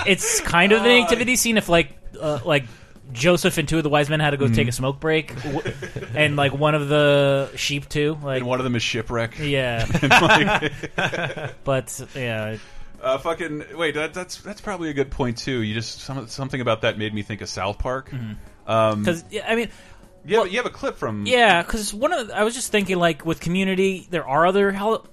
it's kind of the nativity scene if like uh, like Joseph and two of the wise men had to go Mm-hmm. take a smoke break, w- and like one of the sheep too, like And one of them is shipwreck. yeah, but yeah. Uh, fucking wait, that, that's that's probably a good point too. You just some, something about that made me think of South Park. Um, Because I mean, you, have, you have a clip from yeah, because one of the, I was just thinking like with Community, there are other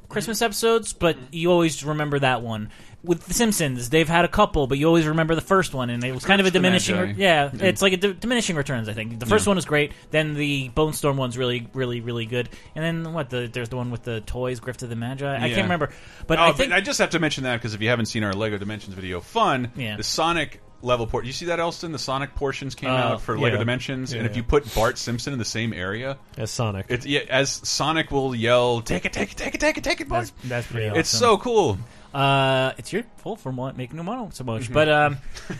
Christmas episodes, but you always remember that one. With The Simpsons, they've had a couple, but you always remember the first one, and it was kind of a diminishing. Re- yeah, Yeah. it's like a di- diminishing returns. I think the first Yeah. one was great. Then the Bone Storm one's really, really, really good. And then what? The there's the one with the toys, Grift of the Magi. I can't remember, but Oh, I think I just have to mention that because if you haven't seen our Lego Dimensions video, fun. Yeah. The Sonic level port. You see that, Elston? The Sonic portions came Oh, out for Lego yeah. Dimensions, and Yeah. if you put Bart Simpson in the same area, As Sonic. it's yeah, as Sonic will yell, "Take it, take it, take it, take it, take it, Bart!" that's, that's pretty. Awesome. It's so cool. Uh, it's your fault for making them mono so much, but um,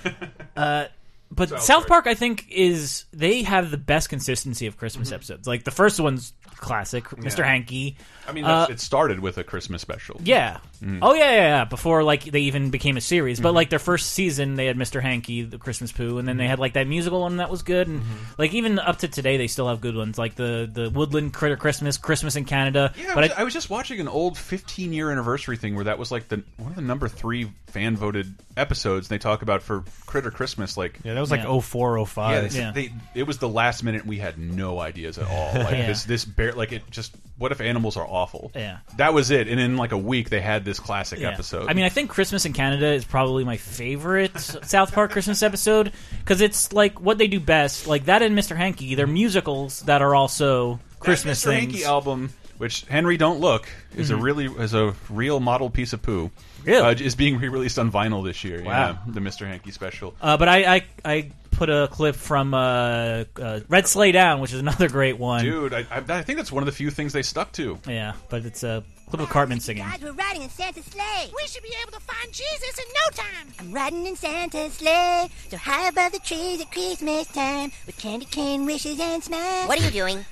uh, but South South, Park. Park, I think is they have the best consistency of Christmas episodes. Like the first one's classic, Mr. Yeah. Hankey. I mean, Uh, it started with a Christmas special. Yeah. Oh yeah, yeah, yeah. Before like they even became a series, Mm-hmm. but like their first season, they had Mr. Hankey, the Christmas Pooh, and then they had like that musical one that was good, and Mm-hmm. like even up to today, they still have good ones, like the the Woodland Critter Christmas, Christmas in Canada. Yeah, I but was, I was just watching an old 15 year anniversary thing where that was like the one of the number three fan voted episodes. And they talk about for Critter Christmas, like Yeah, that was like Yeah. oh four, oh Yeah, five. they, Yeah. they it was the last minute. We had no ideas at all. Like Yeah. this, this bear, like it just. What if animals are awful? Yeah. that was it. And in like a week, they had this classic Yeah. episode. I mean, I think Christmas in Canada is probably my favorite South Park Christmas episode because it's like what they do best. Like that and Mr. Hankey, they're musicals that are also Christmas that Mr. things. Mm-hmm. Hankey album, which Henry Don't Look is a really is a real model piece of poo. Really? uh, is being re-released on vinyl this year. Wow. Yeah, the Mr. Hankey special. Uh, but I, I I put a clip from uh, uh, Red Sleigh Down, which is another great one. Dude, I, I, I think that's one of the few things they stuck to. Yeah, but it's a clip of Cartman singing. Guys, we're riding in Santa's sleigh. We should be able to find Jesus in no time. I'm riding in Santa's sleigh, so high above the trees at Christmas time, with candy cane wishes and smiles. What are you doing?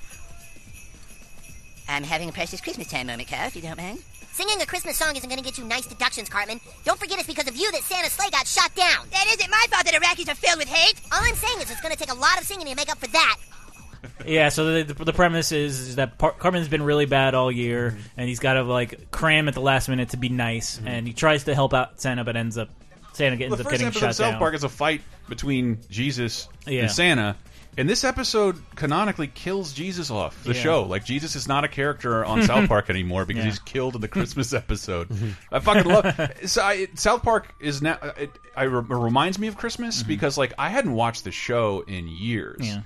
I'm having a precious Christmas time moment, Carl, if you don't mind. Singing a Christmas song isn't going to get you nice deductions, Cartman. Don't forget it's because of you that Santa's sleigh got shot down. That isn't my fault that Iraqis are filled with hate. All I'm saying is it's going to take a lot of singing to make up for that. Yeah, so the, the, the premise is, is that Par- Cartman's been really bad all year, Mm-hmm. and he's got to like cram at the last minute to be nice, and he tries to help out Santa, but ends up Santa ends up the up first getting episode shot of South. Park is a fight between Jesus Yeah. and Santa. And this episode canonically kills Jesus off the Yeah. show. Like Jesus is not a character on South Park anymore because Yeah. he's killed in the Christmas episode. Mhm. I fucking love so I, South Park is now. Uh, it, I, it reminds me of Christmas mhm. because like I hadn't watched the show in years, Yeah.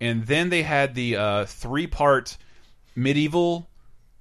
and then they had the uh, three part medieval.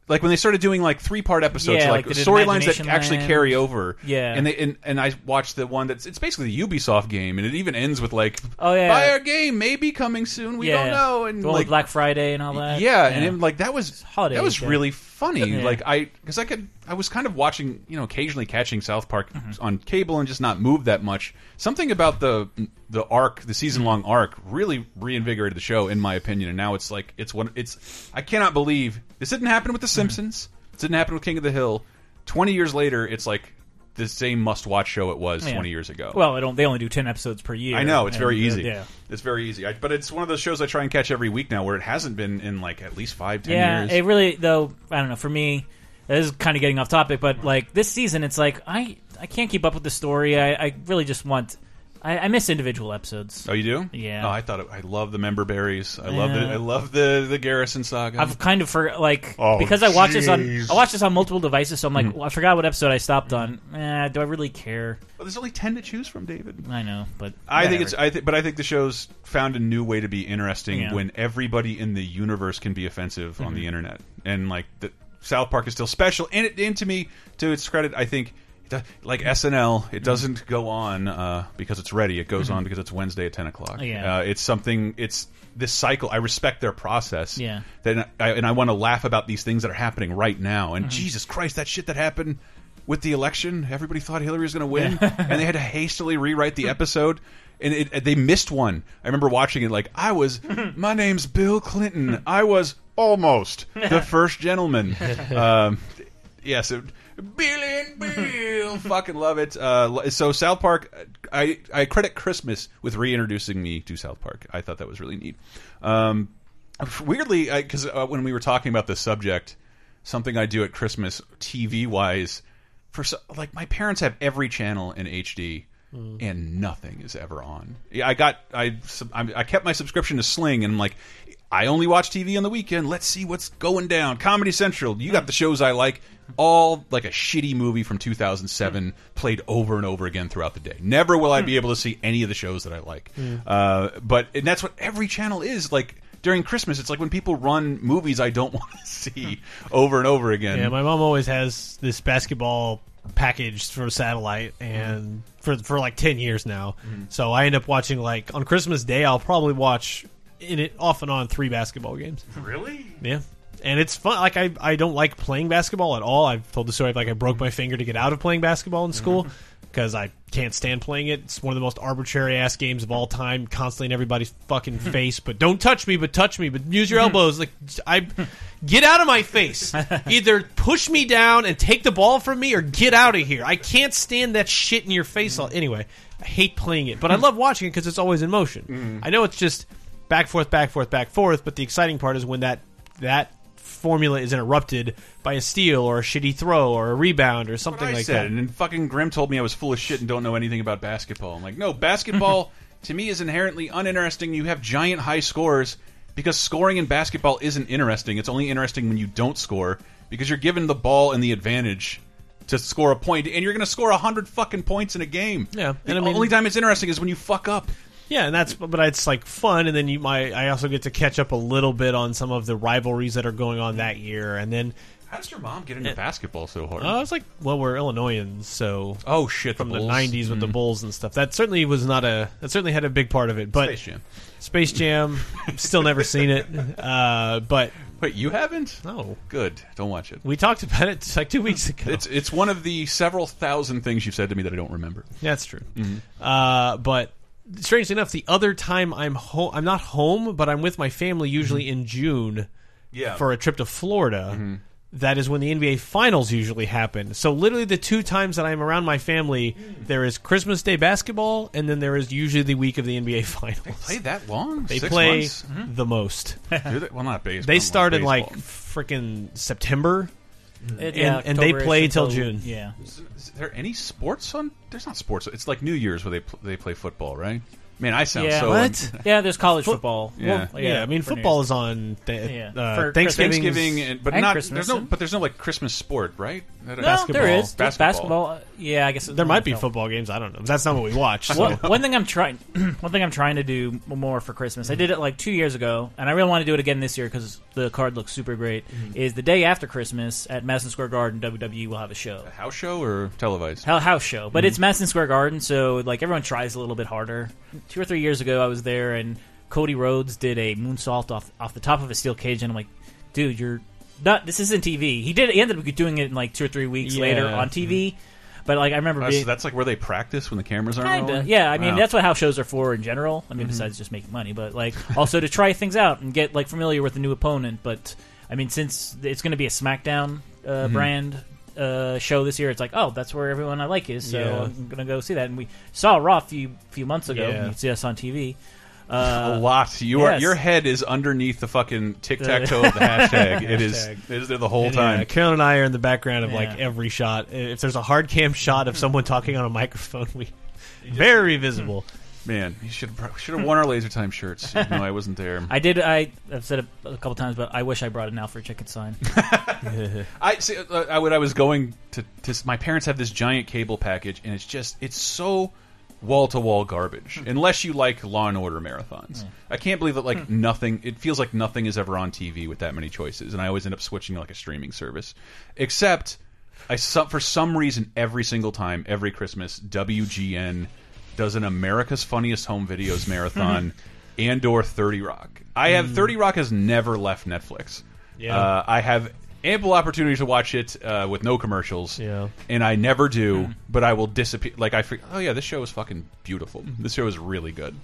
Like when they started doing like three part episodes, Yeah, like, like storylines that actually Land. carry over. Yeah. and they and, and I watched the one that's it's basically the Ubisoft game, and it even ends with like, Oh, yeah. buy our game, maybe coming soon. We yeah. don't know. And the one with like Black Friday and all that. yeah, and then, like that was Holiday that was really funny. Yeah. Like I because I could I was kind of watching you know occasionally catching South Park Mm-hmm. on cable and just not move that much. Something about the the arc, the season long Mm-hmm. arc, really reinvigorated the show in my opinion. And now it's like it's one it's I cannot believe this didn't happen with The Mm-hmm. Simpsons. This didn't happen with King of the Hill. Twenty years later, it's like the same must watch show it was Yeah. twenty years ago. Well, they don't. They only do ten episodes per year. I know it's and, very uh, easy. yeah. it's very easy. I, but it's one of those shows I try and catch every week now, where it hasn't been in like at least five, ten yeah, years. it really though. I don't know. For me, this is kind of getting off topic, but like this season, it's like I I can't keep up with the story. I, I really just want. I, I miss individual episodes. Oh, you do? Yeah. Oh, I thought it, I love the member berries. I love the I love the the Garrison saga. I've kind of for like Oh, because I watch this on jeez. I watch this on multiple devices, so I'm like, well, I forgot what episode I stopped on. Eh, do I really care? Well, there's only ten to choose from, David. I know, but I think whatever. it's I th but I think the show's found a new way to be interesting Yeah. when everybody in the universe can be offensive on Mhm. the internet, and like the South Park is still special. And, it, and to me, to its credit, I think. It Like SNL, it doesn't go on uh, because it's ready. It goes Mhm. on because it's Wednesday at ten o'clock. Yeah. Uh, it's something. It's this cycle. I respect their process. Yeah. Then I, and I want to laugh about these things that are happening right now. And Mhm. Jesus Christ, that shit that happened with the election. Everybody thought Hillary was going to win, Yeah. and they had to hastily rewrite the episode. And it, they missed one. I remember watching it like I was. my name's Bill Clinton. I was almost the first gentleman. Um, yes, it, Bill and Bill. Fucking love it. Uh, so South Park, I I credit Christmas with reintroducing me to South Park. I thought that was really neat. Um, weirdly, because uh, when we were talking about this subject, something I do at Christmas TV wise, for so, like my parents have every channel in HD. Mm. And nothing is ever on. Yeah, I got I I kept my subscription to Sling, and I'm like, I only watch TV on the weekend. Let's see what's going down. Comedy Central, you got the shows I like. All like a shitty movie from 2007 played over and over again throughout the day. Never will I be able to see any of the shows that I like. Mm. Uh, but and that's what every channel is like during Christmas. It's like when people run movies I don't want to see over and over again. Yeah, my mom always has this basketball package for satellite and for for like 10 years now. Mhm. So I end up watching like on Christmas Day I'll probably watch in it off and on three basketball games. Really? Yeah. And it's fun. Like I, I don't like playing basketball at all. I've told the story. Of like I broke my finger to get out of playing basketball in school mm-hmm. because I can't stand playing it. It's one of the most arbitrary ass games of all time. Constantly in everybody's fucking face. But don't touch me. But touch me. But use your elbows. Like I, get out of my face. Either push me down and take the ball from me, or get out of here. I can't stand that shit in your face. all Anyway, I hate playing it, but I love watching it because it's always in motion. Mm-hmm. I know it's just back forth, back forth, back forth. But the exciting part is when that that formula is interrupted by a steal or a shitty throw or a rebound or something like said, that. And then fucking Grim told me I was full of shit and don't know anything about basketball. I'm like, no, basketball to me is inherently uninteresting. You have giant high scores because scoring in basketball isn't interesting. It's only interesting when you don't score because you're given the ball and the advantage to score a point, and you're going to score a hundred fucking points in a game. Yeah, the and I mean- only time it's interesting is when you fuck up. Yeah, and that's but it's like fun, and then you might I also get to catch up a little bit on some of the rivalries that are going on that year, and then How does your mom get into basketball so hard? Uh, I was like, well, we're Illinoisans, so oh shit, from the the, '90s with the Mm. Bulls and stuff. That certainly was not a that certainly had a big part of it. But Space Jam. Space Jam, still never seen it. Uh, but wait, you haven't? No, Good. Don't watch it. we talked about it like two weeks ago. It's it's one of the several thousand things you've said to me that I don't remember. Yeah, That's true. Mhm. Uh, but strangely enough, the other time I'm home, I'm not home, but I'm with my family usually mm-hmm. in June. Yeah. For a trip to Florida. Mm-hmm. that is when the NBA finals usually happen. So literally the two times that I'm around my family, mm. there is Christmas Day basketball, and then there is usually the week of the NBA finals. They play that long? They Six play? Mhm. the most. Do they? Well, not baseball. They start in like freaking September, It- and, yeah, and they play till until- June. Yeah. Is, is there any sports on? There's not sports. It's like New Year's where they pl they play football, right? Man, I sound Yeah. so What? Yeah, there's college football. Yeah, Well, Yeah, I mean for football Year's. is on th- Yeah. uh, For Thanksgiving. Thanksgiving, and, but And not Christmas, there's no but there's no like Christmas sport, right? That- No, Basketball. there is There's Basketball. basketball. uh, Yeah, I guess There might be football games. I don't know. That's not what we watch. So. One, one thing I'm trying, one thing I'm trying to do more for Christmas. I did it like two years ago, and I really want to do it again this year because the card looks super great. Is the day after Christmas at Madison Square Garden, WWE will have a show, house show or televised? Hell, house show, but Mhm. it's Madison Square Garden, so like everyone tries a little bit harder. Two or three years ago, I was there, and Cody Rhodes did a moonsault off off the top of a steel cage, and I'm like, dude, you're not. This isn't TV. He did. He ended up doing it in like two or three weeks later on TV. But like I remember Oh, being, so that's like where they practice when the cameras aren't Kinda, rolling? yeah. I mean, Wow. that's what house shows are for in general. I mean, Mhm. besides just making money, but like also to try things out and get like familiar with the new opponent. But I mean, since it's going to be a SmackDown uh, Mhm. brand uh, show this year, it's like, oh, that's where everyone I like is. So Yeah. I'm going to go see that. And we saw Raw a few few months ago. Yeah. You can see us on TV. Uh, a lot. You are yes. your head is underneath the fucking tic tac toe of the hashtag. It is. Hashtag. It is there the whole And, time. Yeah, Carol and I are in the background of like Yeah. every shot. If there's a hard cam shot of someone talking on a microphone, we very visible. Man, you should should have worn our laser time shirts. No, I wasn't there. I did. I, I've said it a couple times, but I wish I brought an Alfred Chicken sign. I see. Uh, I, when I was going to, to, my parents have this giant cable package, and it's just it's so wall to wall garbage. Hmm. Unless you like Law and Order marathons, hmm. I can't believe that like hmm. nothing. It feels like nothing is ever on TV with that many choices, and I always end up switching to like a streaming service. Except, I for some reason every single time, every Christmas, WGN does an America's Funniest Home Videos marathon and or Thirty Rock. I have Mm. Thirty Rock has never left Netflix. Yeah. Uh, I have ample opportunity to watch it uh, with no commercials. Yeah. And I never do, but I will disappear. Like I, forget, oh yeah, this show is fucking beautiful. This show is really good.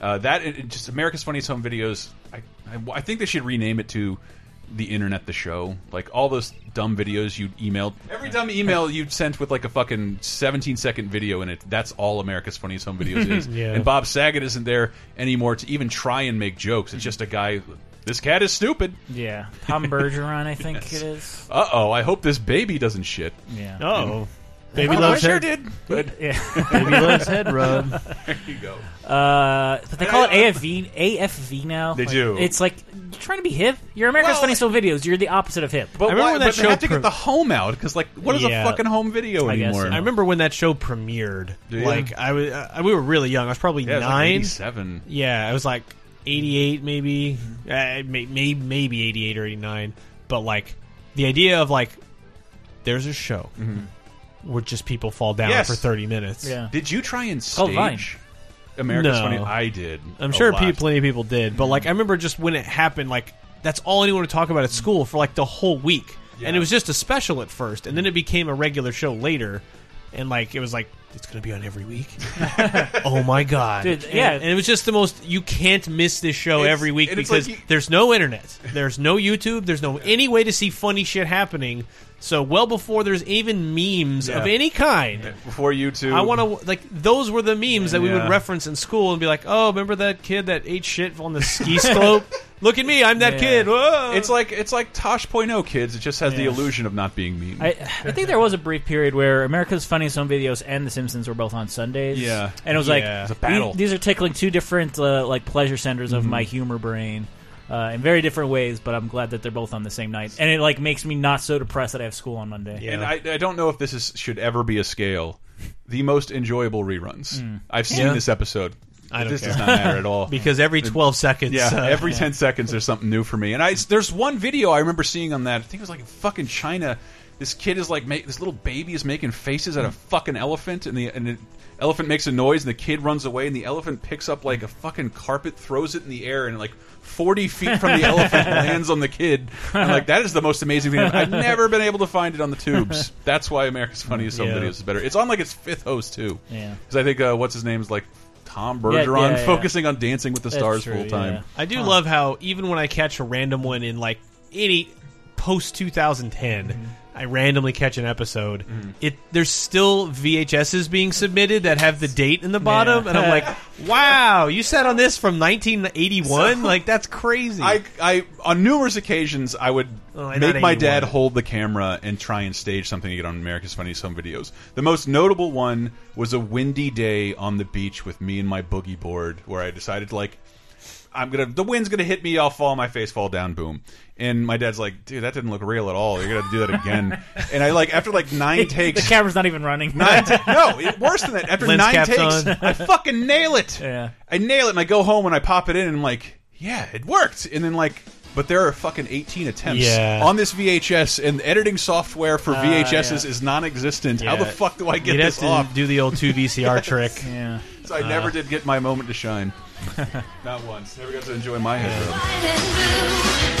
Uh, that it, it just America's Funniest Home Videos. I, I I think they should rename it to the Internet, the show. Like all those dumb videos you emailed. Every dumb email you sent with like a fucking 17 second video in it. That's all America's Funniest Home Videos is. Yeah. And Bob Saget isn't there anymore to even try and make jokes. It's just a guy. This cat is stupid. yeah, Tom Bergeron, I think Yes. it is. Uh oh, I hope this baby doesn't shit. Yeah. Oh, baby Oh, loves I sure head. did. Good. Yeah. Baby loves head rub. There you go. Uh, but they call it AFV AFV now. They Like, do. It's like you're trying to be hip. You're America's Well, Funniest Home Videos. You're the opposite of hip. But I remember why? when that but they show have to pre- get the home out because, like, what is Yeah. a fucking home video I guess anymore? so. I remember when that show premiered. Do you? Like I was, uh, we were really young. I was probably Yeah, it was like nine. 87. Yeah, I was like 88 maybe, uh, may, may, maybe 88 or 89. But like the idea of like there's a show where just people fall down Yes. for 30 minutes. Yeah. Did you try and called Vine. stage America's No. Funny? I did. I'm a sure lot. pe- plenty of people did, but like mm. I remember just when it happened, like that's all anyone would talk about at mm. school for like the whole week, Yeah. and it was just a special at first, and then it became a regular show later, and like it was like it's going to be on every week. oh my god, Dude, And- yeah. and, it was just the most. You can't miss this show It's- every week and it's because like you- there's no internet, there's no YouTube, there's no any way to see funny shit happening. So well before there's even memes of any kind. before you two. I want to like those were the memes that we Yeah. would reference in school and be like, "Oh, remember that kid that ate shit on the ski slope? Look at me, I'm that Yeah. kid." Whoa. It's like it's like tosh Tosh.0 kids. It just has the illusion of not being mean. I, I think there was a brief period where America's Funniest Home Videos and The Simpsons were both on Sundays. Yeah. and it was Yeah. like It was a battle. These, these are tickling two different uh, like pleasure centers of my humor brain. Uh, in very different ways, but I'm glad that they're both on the same night, and it like makes me not so depressed that I have school on Monday. Yeah. And I, I don't know if this is should ever be a scale. The most enjoyable reruns. I've seen Yeah. this episode. I don't this care. does not matter at all. because every 12 seconds, Yeah, uh, every ten seconds there's something new for me. And I there's one video I remember seeing on that. I think it was like in fucking China. This kid is like make, this little baby is making faces at a fucking elephant, and the and the elephant makes a noise, and the kid runs away, and the elephant picks up like a fucking carpet, throws it in the air, and like. 40 feet from the elephant lands on the kid. And like that is the most amazing thing. I've never been able to find it on the tubes. That's why America's Funniest Home Yeah. Videos is better. It's on like its fifth host too. Yeah. Because I think uh, what's his name is like Tom Bergeron, yeah, yeah. focusing on Dancing with the That's Stars true, full time. yeah. I do love how even when I catch a random one in like any post 2010. I randomly catch an episode. Mm-hmm. It there's still VHSs being submitted that have the date in the bottom, Yeah. and I'm like, wow, you sat on this from 1981? So- like that's crazy. I, I on numerous occasions I would Oh, make my 81. dad hold the camera and try and stage something to get on America's Funniest Home Videos. The most notable one was a windy day on the beach with me and my boogie board, where I decided to like, I'm gonna the wind's gonna hit me, I'll fall on my face, fall down, boom. And my dad's like, dude, that didn't look real at all. You're gonna have to do that again. and I like after like nine takes, the camera's not even running. Nine no, it, worse than that. After Lens nine takes, on. I fucking nail it. Yeah. I nail it, and I go home and I pop it in, and I'm like, yeah, it worked. And then like, but there are fucking 18 attempts Yeah. on this VHS, and the editing software for VHSs yeah. is non-existent. How the fuck do I get You'd this have to off? do the old two VCR Yes. trick. Yeah. So I Uh. never did get my moment to shine. Not once. Never got to enjoy my head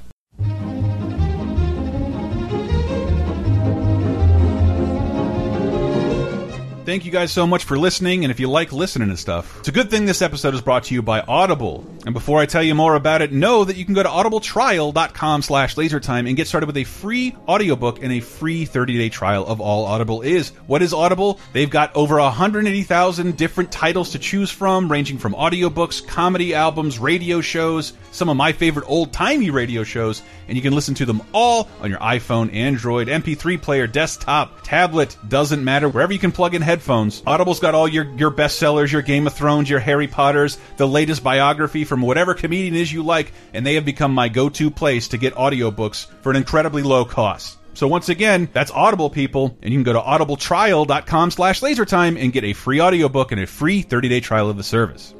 Thank you guys so much for listening, and if you like listening to stuff, it's a good thing this episode is brought to you by Audible. And before I tell you more about it, know that you can go to audibletrial.com slash lasertime and get started with a free audiobook and a free 30-day trial of all Audible is. What is Audible? They've got over 180,000 different titles to choose from, ranging from audiobooks, comedy albums, radio shows, some of my favorite old-timey radio shows, and you can listen to them all on your iPhone, Android, MP3 player, desktop, tablet, doesn't matter, wherever you can plug in headphones. Audible's got all your, your bestsellers, your Game of Thrones, your Harry Potters, the latest biography from whatever comedian is you like, and they have become my go-to place to get audiobooks for an incredibly low cost. So once again, that's Audible people, and you can go to audibletrial.com slash lasertime and get a free audiobook and a free 30-day trial of the service.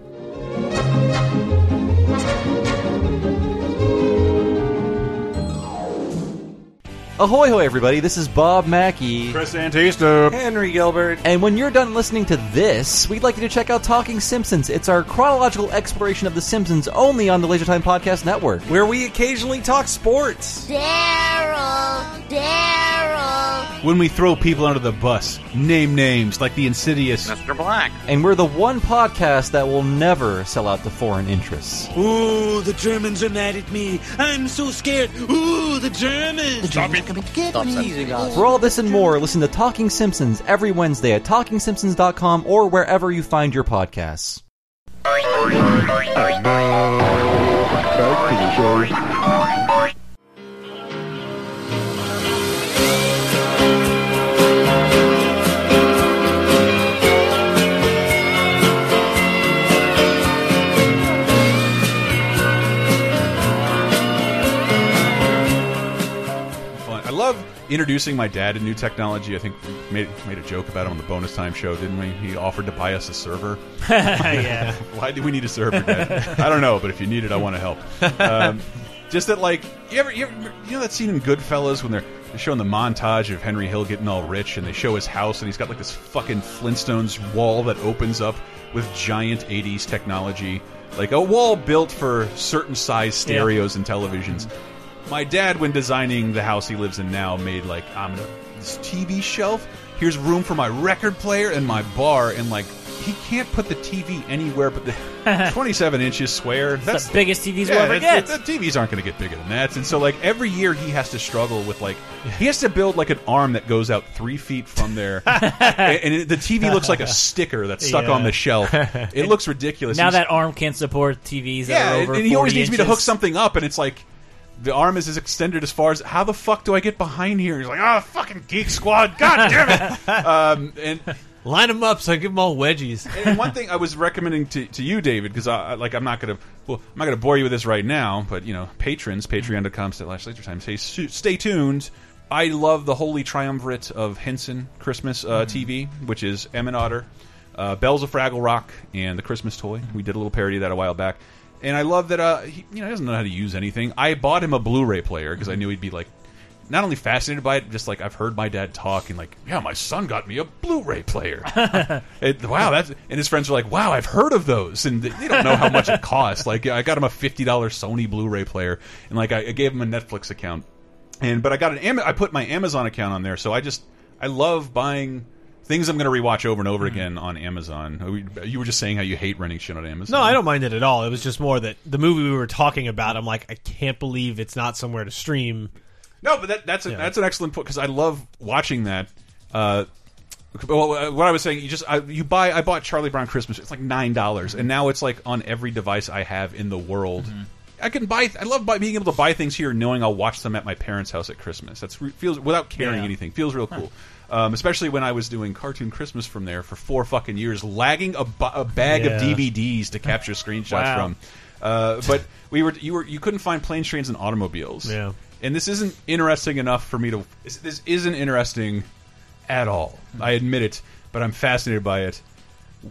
Ahoy, hoy, everybody! This is Bob Mackey, Chris Antista, Henry Gilbert, and when you're done listening to this, we'd like you to check out Talking Simpsons. It's our chronological exploration of The Simpsons, only on the Laser Time Podcast Network, where we occasionally talk sports. Daryl, Daryl. When we throw people under the bus, name names like the insidious Mr. Black, and we're the one podcast that will never sell out to foreign interests. Ooh, the Germans are mad at me. I'm so scared. Ooh, the Germans. Stop it. For all this and more, listen to Talking Simpsons every Wednesday at TalkingSimpsons.com or wherever you find your podcasts. Introducing my dad to new technology. I think we made made a joke about it on the bonus time show, didn't we? He offered to buy us a server. Yeah. Why do we need a server, Dad? I don't know, but if you need it, I want to help. Um, just that, like, you ever, you ever, you know that scene in Goodfellas when they're, they're showing the montage of Henry Hill getting all rich, and they show his house, and he's got like this fucking Flintstones wall that opens up with giant '80s technology, like a wall built for certain size stereos and televisions. My dad, when designing the house he lives in now, made like I'm gonna this TV shelf. Here's room for my record player and my bar, and like he can't put the TV anywhere but the 27 inches square. That's the biggest TVs yeah, we'll ever get. The, TVs aren't going to get bigger than that, and so like every year he has to struggle with like he has to build like an arm that goes out three feet from there, and, and it, the TV looks like a sticker that's stuck Yeah. on the shelf. It looks ridiculous. Now He's- that arm can't support TVs that yeah, are and, he always 40 needs me to hook something up, and it's like the arm is as extended as far as how the fuck do I get behind here? He's like, oh, fucking Geek Squad, god damn it! um, and line them up so I give them all wedgies. and one thing I was recommending to, to you, David, because I, like I'm not gonna well I'm not gonna bore you with this right now, but you know patrons patreon.com slash laser time stay stay tuned. I love the holy triumvirate of Henson Christmas uh, TV, which is Emmet Otter, uh, Bells of Fraggle Rock, and the Christmas Toy. We did a little parody of that a while back, and I love that uh, he, you know he doesn't know how to use anything. I bought him a Blu-ray player because I knew he'd be like not only fascinated by it, just like I've heard my dad talk and like, yeah, my son got me a Blu-ray player. It- wow, that's and his friends are like, wow, I've heard of those, and they don't know how much it costs. Like, I got him a fifty dollars Sony Blu-ray player, and like I, I gave him a Netflix account. and but I got an Am I put my Amazon account on there, so I just I love buying things I'm going to rewatch over and over Mm-hmm. again on Amazon. You were just saying how you hate renting shit on Amazon. No, I don't mind it at all. It was just more that the movie we were talking about, I'm like, I can't believe it's not somewhere to stream. No, but that, that's a, Yeah. that's an excellent point because I love watching that. Uh, well, uh, what I was saying, you just I, you buy. I bought Charlie Brown Christmas. It's like nine dollars, and now it's like on every device I have in the world. Mm-hmm. I can buy. I love buy, being able to buy things here, knowing I'll watch them at my parents' house at Christmas. That's feels without carrying Yeah. anything. Feels real cool. Um, especially when I was doing cartoon Christmas from there for four fucking years, lagging a, bag of DVDs to capture screenshots Wow. from. Uh, but we were you were you couldn't find planes, trains, and automobiles. Yeah. And this isn't interesting enough for me to. This, this isn't interesting at all. I admit it, but I'm fascinated by it.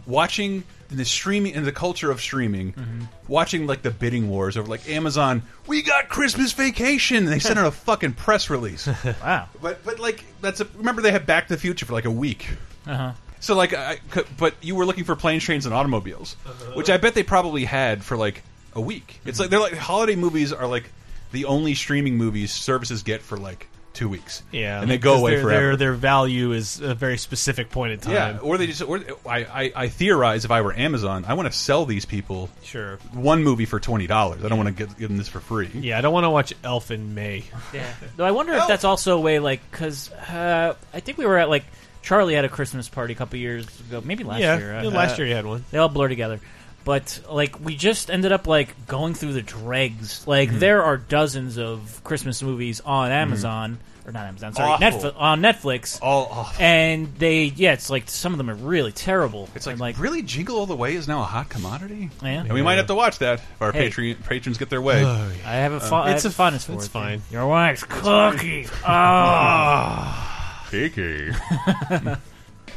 Watching the streaming and the culture of streaming, mm-hmm. watching like the bidding wars over like Amazon. We got Christmas vacation. And they sent out a fucking press release. Wow. But but like that's a, remember they had Back to the Future for like a week. Uh huh. So like, I, could- but you were looking for planes, trains, and automobiles, uh-huh. which I bet they probably had for like a week. It's mm-hmm. like they're like holiday movies are like the only streaming movies services get for like two weeks. Yeah, and they go away their, forever. Their, their value is a very specific point in time. yeah, or they just. Or I, I, I theorize if I were Amazon, I want to sell these people Sure. one movie for twenty dollars. I don't want to give, give them this for free. Yeah, I don't want to watch Elf in May. Yeah. Though I wonder if that's also a way, like, because uh, I think we were at like Charlie had a Christmas party a couple years ago, maybe last Yeah, year. yeah, last year you had one. They all blur together, but like we just ended up like going through the dregs. Like Mm-hmm. there are dozens of Christmas movies on Amazon or not Amazon, sorry, Netflix on Netflix. All awful. And they, yeah, it's like some of them are really terrible. It's like, like really, Jingle All the Way is now a hot commodity. Yeah. and we might have to watch that if our Hey. Patreon patrons get their way. Oh, I have a Uh, fun. It's it's a- a fondness it's it. fine. Your wife's cookies. Oh. Kiki.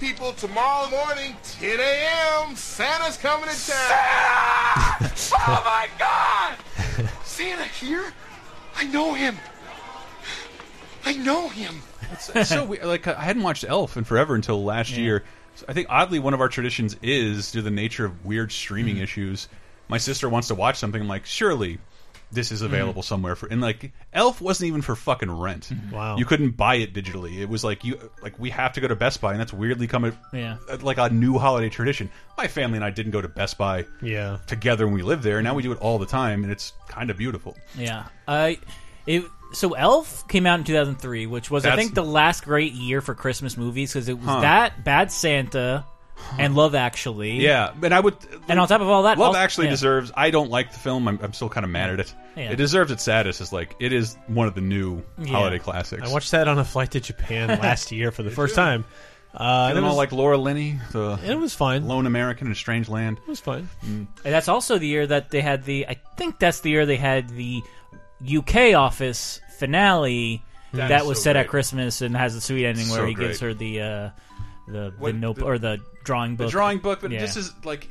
People, tomorrow morning, 10 a.m., Santa's coming to town. oh my God! Santa here? I know him. I know him. It's, it's so weird. Like I hadn't watched Elf in forever until last year. So I think oddly one of our traditions is due to the nature of weird streaming mm-hmm. issues. My sister wants to watch something. I'm like, surely this is mm-hmm. available somewhere for. And like, Elf wasn't even for fucking rent. Mm-hmm. Wow. you couldn't buy it digitally. It was like you like we have to go to Best Buy, and that's weirdly come a, Yeah. like a new holiday tradition. My family and I didn't go to Best Buy Yeah. together when we lived there. Now we do it all the time, and it's kind of beautiful. Yeah. I it so Elf came out in 2003, which was I think the last great year for Christmas movies because it was Huh. that Bad Santa and Love Actually. Yeah, but I would. And on top of all that, Love also- actually yeah. deserves. I don't like the film. I'm, I'm still kind of mad at it. Yeah. It deserves its status as like it is one of the new Yeah. holiday classics. I watched that on a flight to Japan last year for the first time. Uh, and Feeling it all like Laura Linney, the it was fine. Lone American in a Strange Land. It was fine. And that's also the year that they had the. I think that's the year they had the UK office finale That that, is was so set great. at Christmas and has the sweet ending where So he gives her the uh, the the What- note the- or the drawing book. The drawing book, but Yeah. this is like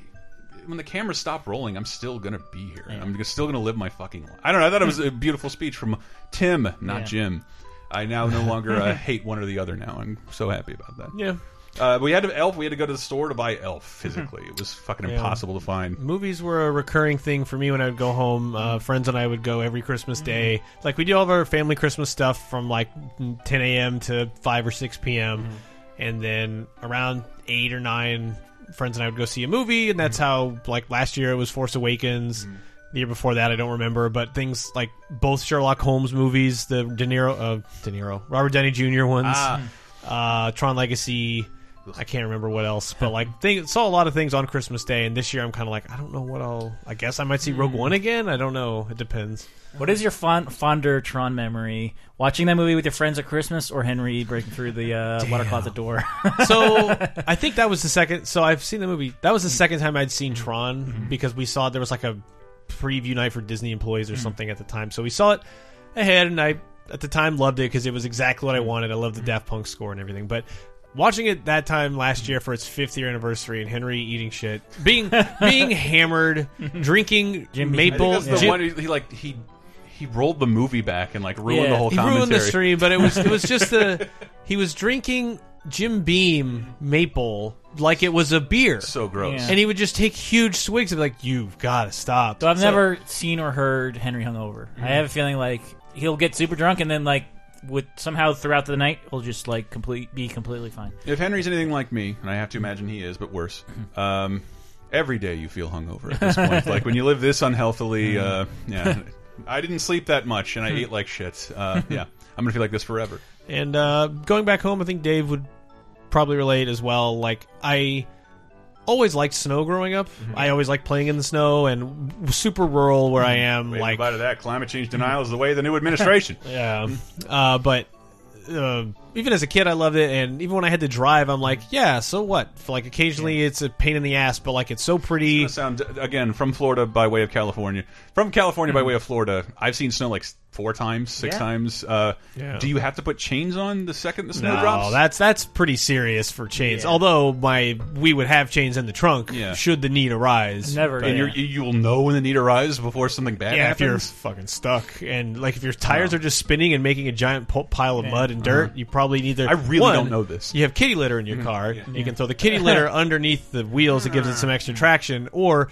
when the cameras stop rolling, I'm still gonna be here. I'm still gonna live my fucking life. I don't know. I thought it was a beautiful speech from Tim, not Yeah. Jim. I now no longer uh, hate one or the other. Now I'm so happy about that. Yeah. Uh, we had to Elf. We had to go to the store to buy Elf physically. it was fucking impossible to find. Movies were a recurring thing for me when I would go home. Uh, friends and I would go every Christmas day. Like we do all of our family Christmas stuff from like 10 a.m. to 5 or 6 p.m. And then around 8 or 9, friends and I would go see a movie. And that's how, like last year, it was Force Awakens. The year before that, I don't remember. But things like both Sherlock Holmes movies, the De Niro, uh, De Niro, Robert Downey Jr. ones, Ah. uh, Tron Legacy. I can't remember what else, but like they saw a lot of things on Christmas Day, and this year I'm kind of like, I don't know what I'll. I guess I might see Rogue hmm. One again. I don't know. It depends. What is your fond, fonder Tron memory? Watching that movie with your friends at Christmas or Henry breaking through the uh, water closet door? so I think that was the second. So I've seen the movie. That was the second time I'd seen mm-hmm. Tron mm-hmm. because we saw there was like a preview night for Disney employees or mm-hmm. something at the time. So we saw it ahead, and I at the time loved it because it was exactly what I wanted. I loved the Daft Punk score and everything, but. Watching it that time last year for its fifth year anniversary, and Henry eating shit, being being hammered, drinking I think maple. that's the Jim- one he, he like he he rolled the movie back and like ruined the whole he commentary. ruined the stream, but it was it was just the he was drinking Jim Beam maple like it was a beer. So gross. Yeah. And he would just take huge swigs and be like, "You've got to stop." So I've So- never seen or heard Henry hungover. I mm. have a feeling like he'll get super drunk and then like with somehow throughout the night we'll just like complete be completely fine. If Henry's anything like me, and I have to imagine he is, but worse, um, every day you feel hungover at this point. like when you live this unhealthily, uh, yeah. I didn't sleep that much, and I ate like shit. Uh, yeah, I'm gonna feel like this forever. And uh, going back home, I think Dave would probably relate as well. Like I always liked snow growing up. I always liked playing in the snow and super rural where I am. Wait, like about that, climate change denial is the way of the new administration. yeah, uh, but uh, even as a kid, I loved it, and even when I had to drive, I'm like, yeah, so what? For like occasionally, it's a pain in the ass, but like it's so pretty. Sound again from Florida by way of California. From California by way of Florida, I've seen snow like four times, six Yeah. times. Uh, Yeah. Do you have to put chains on the second the snow No, drops? that's that's pretty serious for chains. Yeah. Although my we would have chains in the trunk Yeah. should the need arise. But- and you're, you'll know when the need arrives before something bad yeah, if you're happens. fucking stuck and like if your tires are just spinning and making a giant po- pile of mud and dirt, Uh-huh. you probably need to. I really one, don't know this. You have kitty litter in your Mhm. car. Yeah. You can throw the kitty litter underneath the wheels. It gives it some extra mm-hmm. traction. Or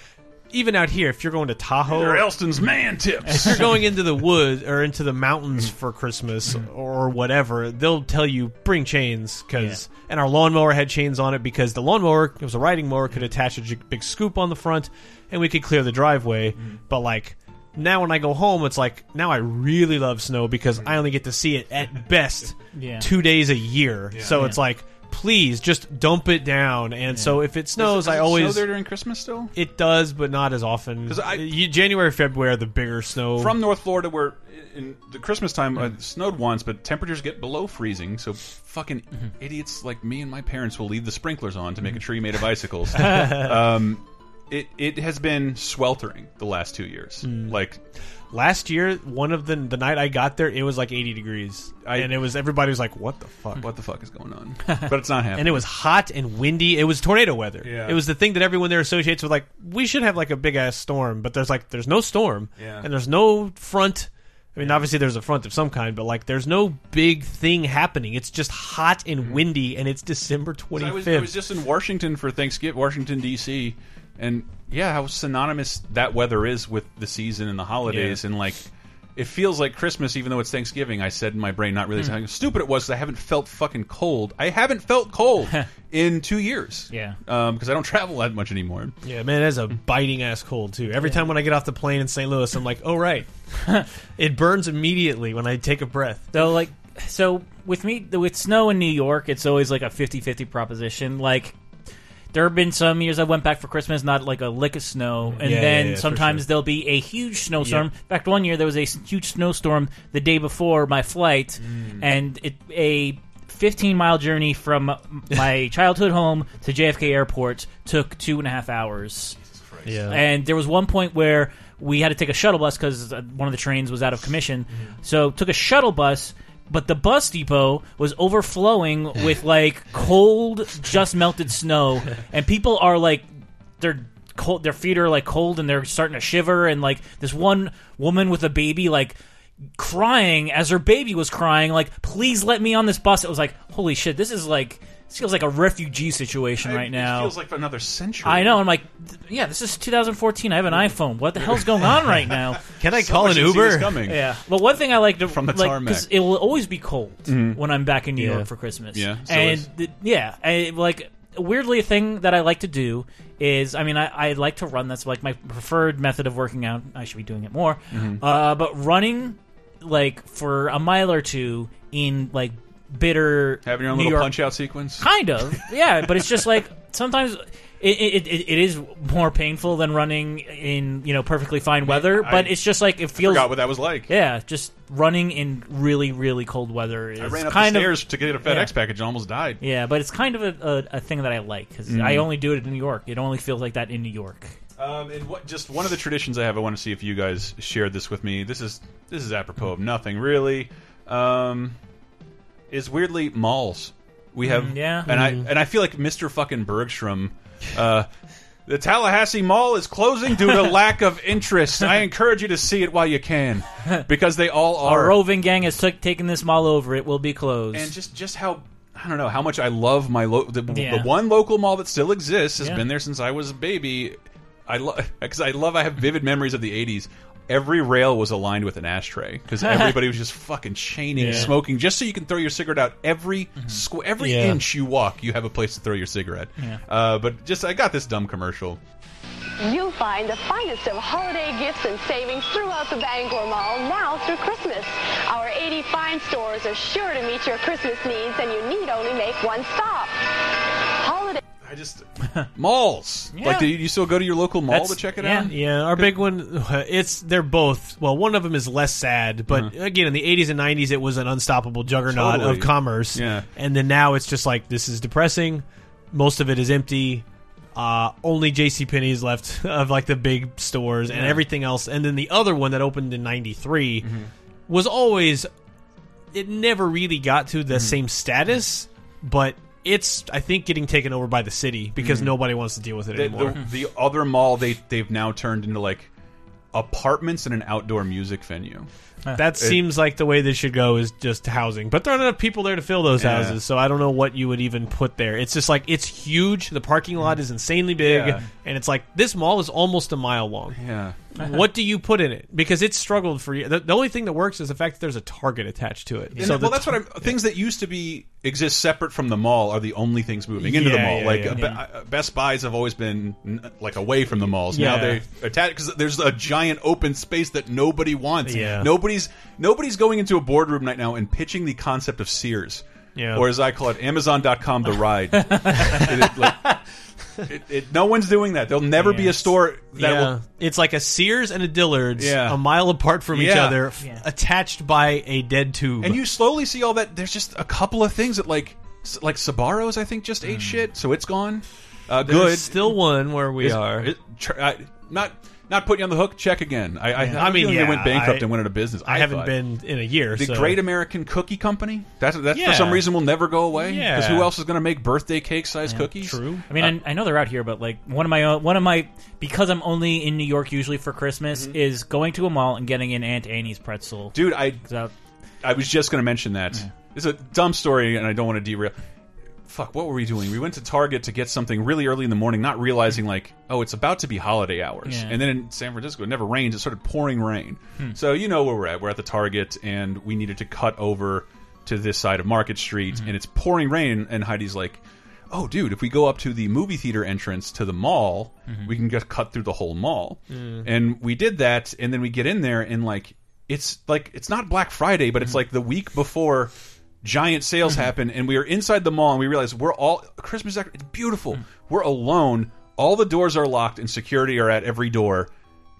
even out here, if you're going to Tahoe, They're Elston's man tips. if you're going into the woods or into the mountains mm-hmm. for Christmas mm-hmm. or whatever, they'll tell you bring chains because. And our lawnmower had chains on it because the lawnmower it was a riding mower could attach a big scoop on the front, and we could clear the driveway. But like now, when I go home, it's like now I really love snow because I only get to see it at best Yeah. two days a year. So Yeah. it's like. Please just dump it down, and so if it snows, Does I it snow always there during Christmas still. it does, but not as often. 'Cause I- January, February are the bigger snow From North Florida, where in the Christmas time uh, it snowed once, but temperatures get below freezing. So fucking idiots like me and my parents will leave the sprinklers on to make a tree made of icicles. um, it it has been sweltering the last two years. Hmm. Like Last year, one of the the night I got there, it was like 80 degrees, and it was everybody was like, "What the fuck? What the fuck is going on?" But it's not happening. and it was hot and windy. It was tornado weather. Yeah. It was the thing that everyone there associates with like we should have like a big ass storm, but there's like there's no storm, Yeah. and there's no front. I mean, obviously there's a front of some kind, but like there's no big thing happening. It's just hot and hmm. windy, and it's December 25th. I was, I was just in Washington for Thanksgiving, Washington D.C., and yeah, how synonymous that weather is with the season and the holidays, Yeah. and like it feels like Christmas, even though it's Thanksgiving. I said in my brain, not really Hmm. how stupid it was. I haven't felt fucking cold. I haven't felt cold in two years. Yeah. because I don't travel that much anymore. Yeah, man, that's a biting ass cold too. Every time when I get off the plane in St. Louis, I'm like, oh right, it burns immediately when I take a breath. So like so with me with snow in New York, it's always like a 50-50 proposition. Like there have been some years I went back for Christmas, not like a lick of snow, and Yeah, then yeah, yeah, sometimes sure. there'll be a huge snowstorm. Yep. In fact, one year there was a huge snowstorm the day before my flight, Mm. and it a 15 mile journey from my childhood home to JFK Airport took two and a half hours. Yeah. And there was one point where we had to take a shuttle bus because one of the trains was out of commission. So took a shuttle bus, but the bus depot was overflowing with like cold, just melted snow, and people are like, they're cold. Their feet are like cold, and they're starting to shiver. And like this one woman with a baby, like crying as her baby was crying, like, "Please let me on this bus." It was like, holy shit, this is like. This feels like a refugee situation right now. It feels like another century. I know. I'm like, th- yeah, this is 2014. I have an iPhone. What the hell's going on right now? Can I So call an Uber? coming. Yeah. But one thing I like to From the like tarmac. it will always be cold Mhm. when I'm back in New Yeah. York for Christmas. Yeah, so and is- th- yeah, I, like weirdly a thing that I like to do is I mean I, I like to run. That's like my preferred method of working out. I should be doing it more. Mhm. Uh, but running like for a mile or two in like bitter Having your own New little York punch out sequence. Kind of, yeah. But it's just like sometimes it, it, it, it is more painful than running in you know perfectly fine weather. I- but it's just like it feels. forgot what that was like. Yeah, just running in really really cold weather is I ran up kind the of stairs to get a FedEx yeah. package and almost died. Yeah, but it's kind of a, a, a thing that I like because Mm. I only do it in New York. It only feels like that in New York. Um, and what, just one of the traditions I have, I want to see if you guys shared this with me. This is this is apropos of nothing really. Um, is weirdly malls. We have, Mm, yeah. and I Mm. and I feel like Mr. fucking Bergstrom. Uh, the Tallahassee Mall is closing due to lack of interest. I encourage you to see it while you can, because they all are. Our roving gang has took taken this mall over. It will be closed. and just just how I don't know how much I love my lo the, Yeah. the one local mall that still exists has Yeah. been there since I was a baby. I love because I love. I have vivid memories of the '80s. Every rail was aligned with an ashtray because everybody was just fucking chaining, Yeah. smoking, just so you can throw your cigarette out. Every squ every Yeah. inch you walk, you have a place to throw your cigarette. Yeah. Uh, but just I got this dumb commercial. You'll find the finest of holiday gifts and savings throughout the Bangor Mall now through Christmas. Our 80 fine stores are sure to meet your Christmas needs, and you need only make one stop. I just malls. Yeah. Like, do you, you still go to your local mall That's- to check it yeah. out? Yeah, our big one. It's they're both. Well, one of them is less sad, but Uh-huh. again, in the '80s and '90s, it was an unstoppable juggernaut Totally. of commerce. Yeah. and then now it's just like this is depressing. Most of it is empty. Uh, only J.C. Penney's left of like the big stores, and Yeah. everything else. And then the other one that opened in '93 Mm-hmm. was always. It never really got to the same status, but. It's, I think, getting taken over by the city because Mhm. nobody wants to deal with it The, anymore. the, the other mall they they've now turned into like apartments and an outdoor music venue. That It- seems like the way this should go is just housing. But there aren't enough people there to fill those Yeah. houses, so I don't know what you would even put there. It's just like it's huge. The parking lot is insanely big, Yeah. and it's like this mall is almost a mile long. Yeah. What do you put in it? Because it's struggled for you. The, the only thing that works is the fact that there's a Target attached to it. And So well, that's what I'm. Things that used to be exist separate from the mall are the only things moving into the mall. yeah, like yeah. uh, Yeah. uh, Best Buys have always been like away from the malls. Now Yeah. they attach because there's a giant open space that nobody wants. Yeah. Nobody's nobody's going into a boardroom right now and pitching the concept of Sears. Yeah. Or as I call it, Amazon.com the ride. It, like, it- it- no one's doing that. There'll never be a store that yeah. will it's like a Sears and a Dillard's, Yeah. a mile apart from each other, Yeah. attached by a dead tube. And you slowly see all that. There's just a couple of things that like like Sbarros, I think, just ate shit, so it's gone. Uh, There's good. still one where we Is- are. it- tr- I- not not putting you on the hook. Check again. I, I, Yeah. I, I mean, mean, yeah, they went bankrupt I- and went out of business. I haven't thought. been in a year. The so. Great American Cookie Company. That's that Yeah. for some reason will never go away. Yeah. Because who else is going to make birthday cake size cookies? True. I mean, uh, I, I know they're out here, but like one of my own, one of my because I'm only in New York usually for Christmas mm-hmm. is going to a mall and getting an Auntie Anne's pretzel. Dude, I I was just going to mention that. It's a dumb story, and I don't want to derail. Fuck, what were we doing? We went to Target to get something really early in the morning, not realizing like, oh, it's about to be holiday hours. Yeah. And then in San Francisco, it never rains. It started pouring rain. Hmm. So you know where we're at. We're at the Target, and we needed to cut over to this side of Market Street, Mm-hmm. and it's pouring rain. And Heidi's like, "Oh, dude, if we go up to the movie theater entrance to the mall, Mm-hmm. we can just cut through the whole mall." Mm. And we did that, and then we get in there, and like, it's like it's not Black Friday, but Mm-hmm. it's like the week before giant sales happen, and we are inside the mall, and we realize we're all Christmas. It's beautiful. Mm. We're alone. All the doors are locked, and security are at every door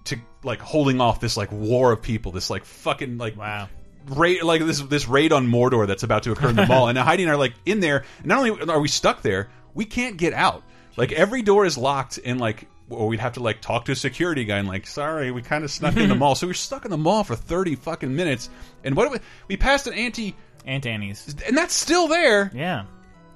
to like holding off this like war of people. This like fucking like wow. Raid, like this this raid on Mordor that's about to occur in the mall, and Heidi and I are like in there. And not only are we stuck there, we can't get out. Like every door is locked, and like or we'd have to like talk to a security guy and like, sorry, we kind of snuck in the mall. So we're stuck in the mall for thirty fucking minutes. And what we, we passed an anti Auntie Anne's, and that's still there. Yeah.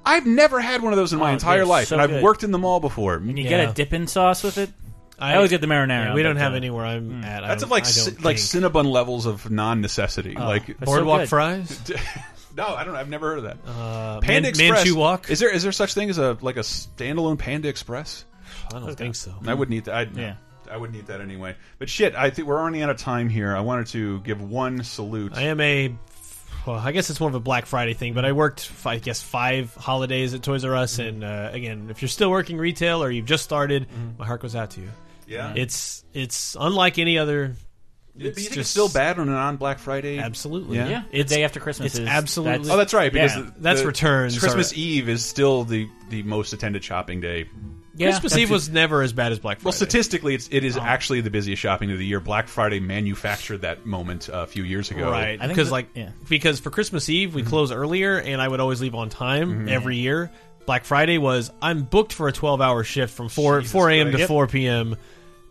I've never had one of those in my Oh, entire they're life, so and I've good. worked in the mall before. And you get a dipping sauce with it. I, always get the marinara. Yeah, we don't but, have uh, anywhere I'm at. I That's don't- like I don't ci- like think. Cinnabon levels of non necessity. Oh, like that's so Boardwalk good. fries? no, I don't. Know. I've never heard of that. Uh, Panda Man- Express. Manchu Wok? Is there is there such thing as a like a standalone Panda Express? I don't think so. I wouldn't eat that. I'd, Yeah. I wouldn't eat that anyway. But shit, I think we're already out of time here. I wanted to give one salute. I am a. Well, I guess it's more of a Black Friday thing, but I worked, I guess, five holidays at Toys R Us, Mm-hmm. and uh, again, if you're still working retail or you've just started, my heart goes out to you. Yeah. it's it's unlike any other. but you think it's still bad on a non Black Friday? Absolutely. Yeah. Yeah, the It's- day after Christmas it's is absolutely- Oh, that's right. Because Yeah. the- That's the- returns Christmas are- Eve is still the the most attended shopping day. Yeah. Christmas Eve was never as bad as Black Friday. Well, statistically, it's it Oh. actually the busiest shopping of the year. Black Friday manufactured that moment a few years ago. Right, think because that- like yeah. because for Christmas Eve we close earlier, and I would always leave on time Mm-hmm. every year. Black Friday was I'm booked for a 12 hour shift from four Jesus four a.m. Christ. to Yep. four p.m.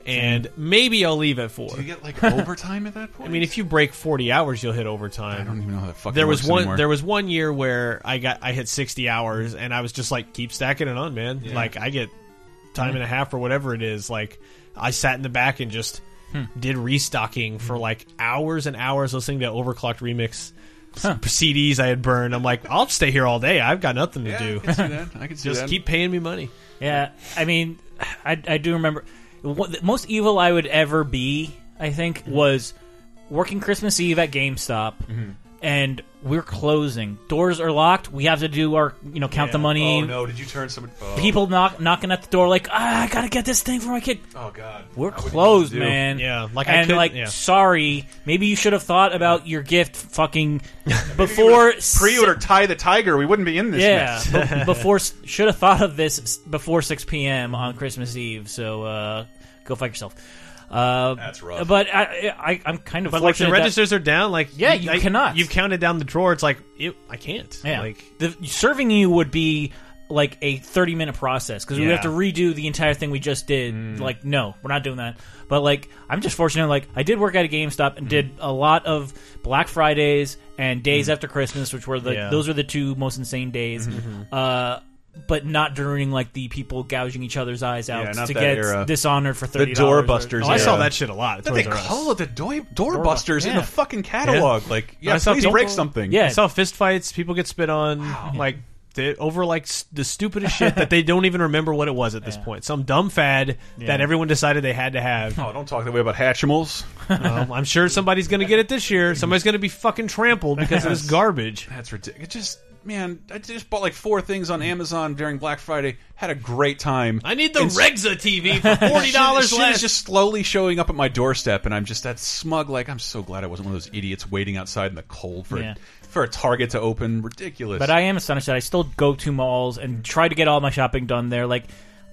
and maybe I'll leave at four. Do you get like overtime at that point? I mean, if you break 40 hours, you'll hit overtime. I don't even know how that fucking there was works one. anymore. There was one year where I got I hit 60 hours, and I was just like, keep stacking it on, man. Yeah. Like I get time and a half or whatever it is. Like I sat in the back and just Hmm. did restocking for like hours and hours, listening to OverClocked ReMix. CDs I had burned. I'm like, I'll stay here all day. I've got nothing to Yeah, do. I can see that. I can see Just that. keep paying me money. Yeah, I mean, I, I do remember what, the most evil I would ever be, I think, was working Christmas Eve at GameStop, Mm-hmm. And we're closing. Doors are locked. We have to do our, you know, count the money. Oh no! Did you turn some oh. People knock, knocking at the door, like, ah, I gotta get this thing for my kid. Oh god, We're I wouldn't closed, know what to do. man. Yeah, like, I and could- like, yeah. sorry, maybe you should have thought about your gift, fucking before pre-order Tie the Tiger, we wouldn't be in this. yeah, mess. be- before should have thought of this s- before 6 p.m. on Christmas Eve. So uh, go fuck yourself. Uh, That's rough. But I, I, I'm kind of But like the fortunate that- registers are down. Like Yeah, you I- cannot. You've counted down the drawer. It's like I can't. Yeah, Like the, serving you would be like a 30 minute process because we have to redo the entire thing we just did. Mm. Like, no, we're not doing that. But like, I'm just fortunate. Like, I did work at a GameStop Mm. and did a lot of Black Fridays and days after Christmas, which were the Yeah. those were the two most insane days. Mhm. Uh, but not during like the people gouging each other's eyes out Yeah, not to that get era. dishonored for thirty. The thirty. doorbusters Oh, I saw era. that shit a lot. at That they Toys R Us. call it the door, doorbusters in Yeah. the fucking catalog. Like, yeah, I saw please people- break something. Yeah. I saw fist fights. People get spit on. Like. They, over like s- the stupidest shit that they don't even remember what it was at this point. Some dumb fad Yeah. that everyone decided they had to have. Oh, don't talk that way about Hatchimals. Um, I'm sure somebody's going to get it this year. Somebody's going to be fucking trampled because of this garbage. That's ridiculous. Just, man, I just bought like four things on hmm. Amazon during Black Friday. Had a great time. I need the And- Regza TV for forty dollars less. just slowly showing up at my doorstep, and I'm just that smug. Like, I'm so glad I wasn't one of those idiots waiting outside in the cold for Yeah. for a Target to open. Ridiculous. But I am astonished that I still go to malls and try to get all my shopping done there. Like,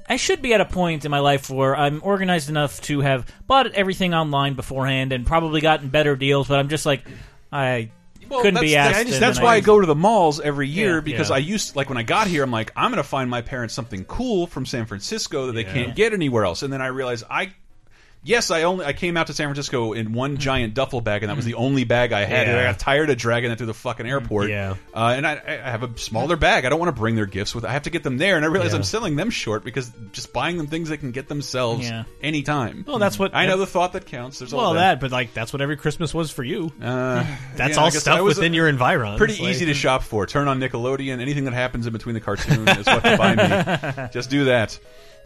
I should be at a point in my life where I'm organized enough to have bought everything online beforehand and probably gotten better deals. But I'm just like, I Well, couldn't that's, be asked. That's, and that's why I go to the malls every year Yeah. because Yeah. I used like when I got here, I'm like, I'm going to find my parents something cool from San Francisco that they Yeah. can't get anywhere else, and then I realize I. Yes, I only I came out to San Francisco in one mm. giant duffel bag, and that was mm. the only bag I had. And I got tired of dragging it through the fucking mm, airport. Yeah. uh, and I, I have a smaller bag. I don't want to bring their gifts with. I have to get them there, and I realize Yeah. I'm selling them short because just buying them things they can get themselves Yeah. anytime. Well, that's what- I know. The thought that counts. There's all well, that, but like that's what every Christmas was for you. uh, That's yeah, all stuff was uh, within a- your environs. Pretty Like- easy to hmm. shop for. Turn on Nickelodeon. Anything that happens in between the cartoon is what to buy me. Just do that.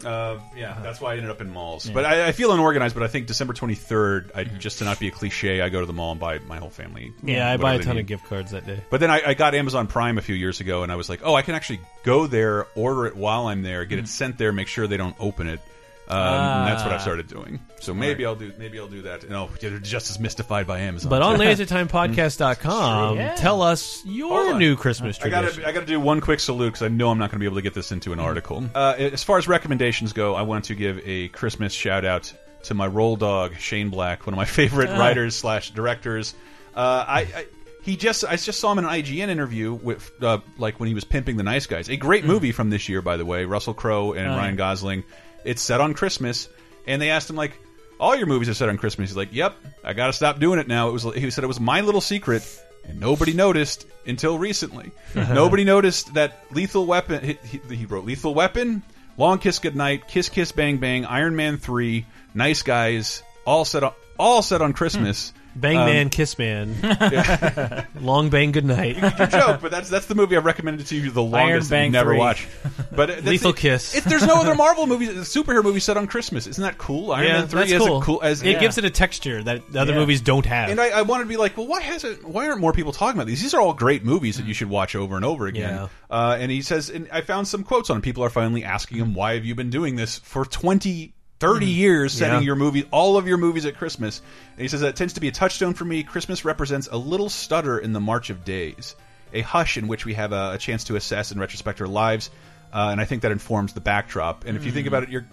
Uh, yeah, uh-huh. that's why I ended up in malls. But I, I feel unorganized. But I think December 23rd, I, mm-hmm. just to not be a cliche, I go to the mall and buy my whole family. Yeah, I buy a ton of gift cards that day. But then I, I got Amazon Prime a few years ago, and I was like, oh, I can actually go there, order it while I'm there, get it mm-hmm. sent there, make sure they don't open it. Um, and that's what I've Ah. started doing. So maybe I'll do maybe I'll do that. No, you're just as mystified by Amazon. But on too. lasertimepodcast.com, Yeah. tell us your Hold new Christmas I gotta, I gotta do one quick salute because I know I'm not gonna be able to get this into an article. Uh, as far as recommendations go, I want to give a Christmas shout out to my roll dog Shane Black, one of my favorite Ah. writers slash directors. Uh, I, I he just I just saw him in an IGN interview with uh, like when he was pimping the nice guys. A great movie from this year, by the way. Russell Crowe and Oh, Ryan. Gosling. It's set on Christmas, and they asked him like. All your movies are set on Christmas. He's like, "Yep, I got to stop doing it now." It was. He said it was my little secret, and nobody noticed until recently. nobody noticed that Lethal Weapon. He, he, he wrote Lethal Weapon, Long Kiss Goodnight, Kiss Kiss Bang Bang, Iron Man Three, Nice Guys, all set on all set on Christmas. Bang Um, Man, Kiss Man, Long Bang Goodnight. Good joke, but that's that's the movie I've recommended to you the longest that you Bang never 3. watch. But that's Lethal it. Kiss. It, there's no other Marvel movies, superhero movie set on Christmas. Isn't that cool? Iron yeah, Man Three that's has cool. a cool as it gives it a texture that the other Yeah. movies don't have. And I, I wanted to be like, well, why hasn't? Why aren't more people talking about these? These are all great movies that you should watch over and over again. Yeah. Uh, and he says, and I found some quotes on. it. People are finally asking him, why have you been doing this for 20, 30 years, setting Mm-hmm. Yeah. your movie, all of your movies at Christmas? And he says that tends to be a touchstone for me. Christmas represents a little stutter in the march of days, a hush in which we have a, a chance to assess and retrospect our lives. Uh, and I think that informs the backdrop. And if you Mm-hmm. think about it, your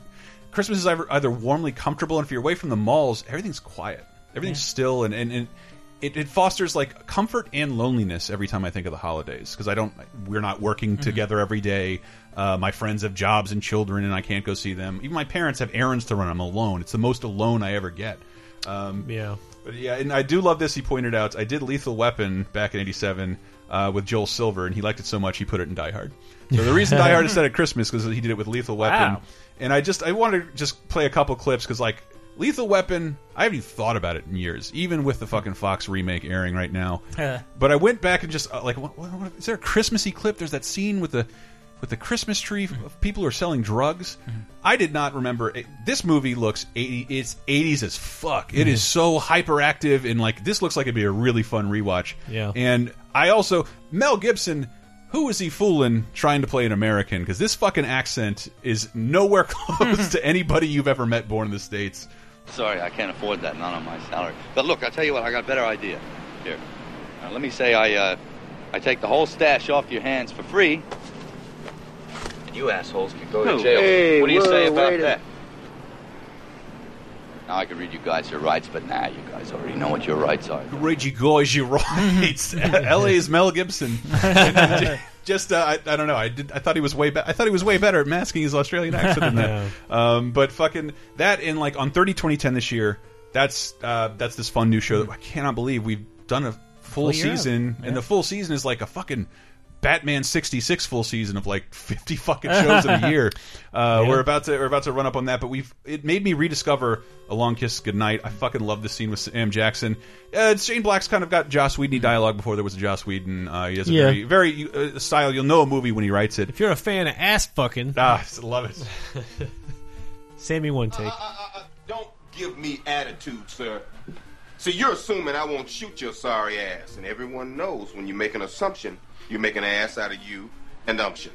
Christmas is either, either warmly comfortable, and if you're away from the malls, everything's quiet. Everything's still, and, and, and it, it fosters like comfort and loneliness every time I think of the holidays because I don't. We're not working together every day. Uh, my friends have jobs and children, and I can't go see them. Even my parents have errands to run. I'm alone. It's the most alone I ever get. Um, yeah. but yeah, and I do love this. He pointed out I did Lethal Weapon back in '87 uh, with Joel Silver, and he liked it so much he put it in Die Hard. So the reason Die Hard is set at Christmas because he did it with Lethal Weapon. Wow. And I just I wanted to just play a couple clips because like Lethal Weapon, I haven't even thought about it in years, even with the fucking Fox remake airing right now. But I went back and just uh, like, what, what, what, is there a Christmassy clip? There's that scene with the with the Christmas tree of people who are selling drugs. Mm-hmm. I did not remember it. this movie looks 80 it's 80s as fuck. It Mm-hmm. is so hyperactive and like this looks like it'd be a really fun rewatch. Yeah. And I also Mel Gibson who is he fooling trying to play an American? Because this fucking accent is nowhere close to anybody you've ever met born in the States. Sorry, I can't afford that, not on my salary. But look, I'll tell you what, I got a better idea. Here, now, let me say I, uh, I take the whole stash off your hands for free. And you assholes can go to jail. Hey, what do you say about that? Now I can read you guys your rights, but now you guys already know what your rights are. Read you guys, you rights. is Mel Gibson. Just, uh, I, I don't know. I did. I thought he was way. Be I thought he was way better at masking his Australian accent than that. Um, but fucking that in like on 30 2010 this year. That's uh, that's this fun new show that I cannot believe we've done a full Full year of it. season, Yeah. and the full season is like a fucking Batman 66 full season of like 50 fucking shows in a year. Uh, Yeah. We're about to we're about to run up on that, but we've it made me rediscover A Long Kiss Goodnight. I fucking love this scene with Sam Jackson. Uh, Shane Black's kind of got Joss Whedon dialogue before there was a Joss Whedon. Uh, he has a Yeah. very very uh, style. You'll know a movie when he writes it. If you're a fan of ass fucking, ah, I love it. Sammy one take. Don't give me attitude, sir. See, you're assuming I won't shoot your sorry ass, and everyone knows when you make an assumption, you make an ass out of you and umption.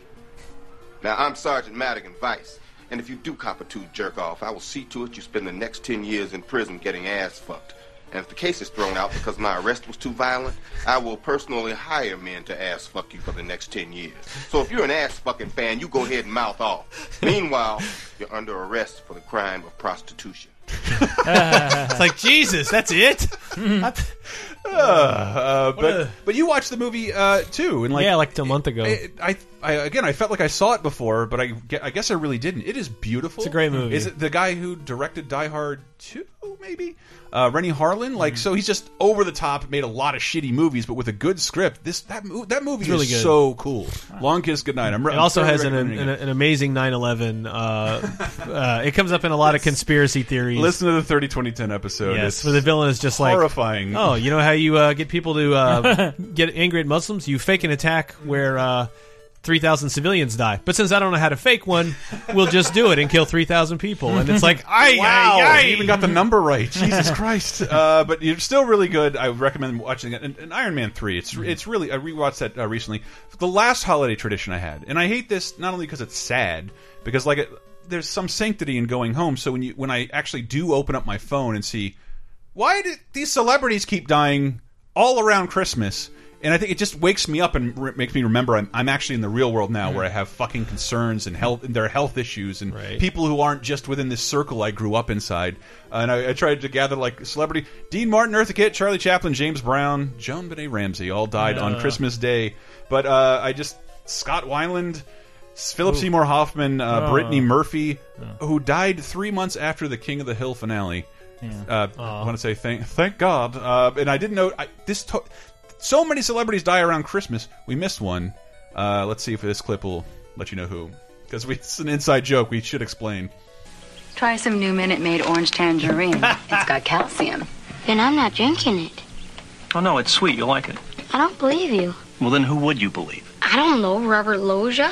Now, I'm Sergeant Madigan Vice, and if you do cop a tooth jerk off, I will see to it you spend the next 10 years in prison getting ass fucked. And if the case is thrown out because my arrest was too violent, I will personally hire men to ass fuck you for the next 10 years. So if you're an ass fucking fan, you go ahead and mouth off. Meanwhile, you're under arrest for the crime of prostitution. it's like Jesus. That's it. Uh, uh, but a- but you watched the movie uh, too, and like yeah, like a month ago. I, I, I again, I felt like I saw it before, but I, I guess I really didn't. It is beautiful. It's a great movie. Is it the guy who directed Die Hard two? Maybe uh, Renny Harlin. Like, Mm-hmm. so he's just over the top, made a lot of shitty movies, but with a good script. This that mo that movie It's really is good. so cool. Long Kiss Goodnight. I'm. It I'm also has an, an, an amazing 9/11. Uh, uh, it comes up in a lot of conspiracy theories. Listen to the 30 2010 episode. Yes, It's where the villain is just like horrifying. Oh, you know how you uh, get people to uh, get angry at Muslims? You fake an attack where uh, three thousand civilians die. But since I don't know how to fake one, we'll just do it and kill three thousand people. And it's like, I wow, you even got the number right. Jesus Christ! Uh, but you're still really good. I would recommend watching it. And, and Iron Man three. It's it's really. I rewatched that uh, recently. The last holiday tradition I had, and I hate this not only because it's sad, because like it, there's some sanctity in going home. So when you when I actually do open up my phone and see why did these celebrities keep dying all around Christmas? And I think it just wakes me up and makes me remember I'm, I'm actually in the real world now, where I have fucking concerns and health, and there are health issues, and people who aren't just within this circle I grew up inside. and I, I tried to gather like celebrity Dean Martin, Eartha Kitt, Charlie Chaplin, James Brown, JonBenét Ramsey, all died on Christmas Day. But uh, I just Scott Weiland, Philip Ooh. Seymour Hoffman, uh, Oh. Brittany Murphy, who died three months after the King of the Hill finale. Uh, I want to say thank thank God. Uh, and I didn't know I, this. To so many celebrities die around Christmas. We missed one. Uh, let's see if this clip will let you know who. Because it's an inside joke. We should explain. Try some new Minute Maid orange tangerine. it's got calcium. Then I'm not drinking it. Oh, no, it's sweet. You'll like it. I don't believe you. Well, then who would you believe? I don't know, Robert Loggia.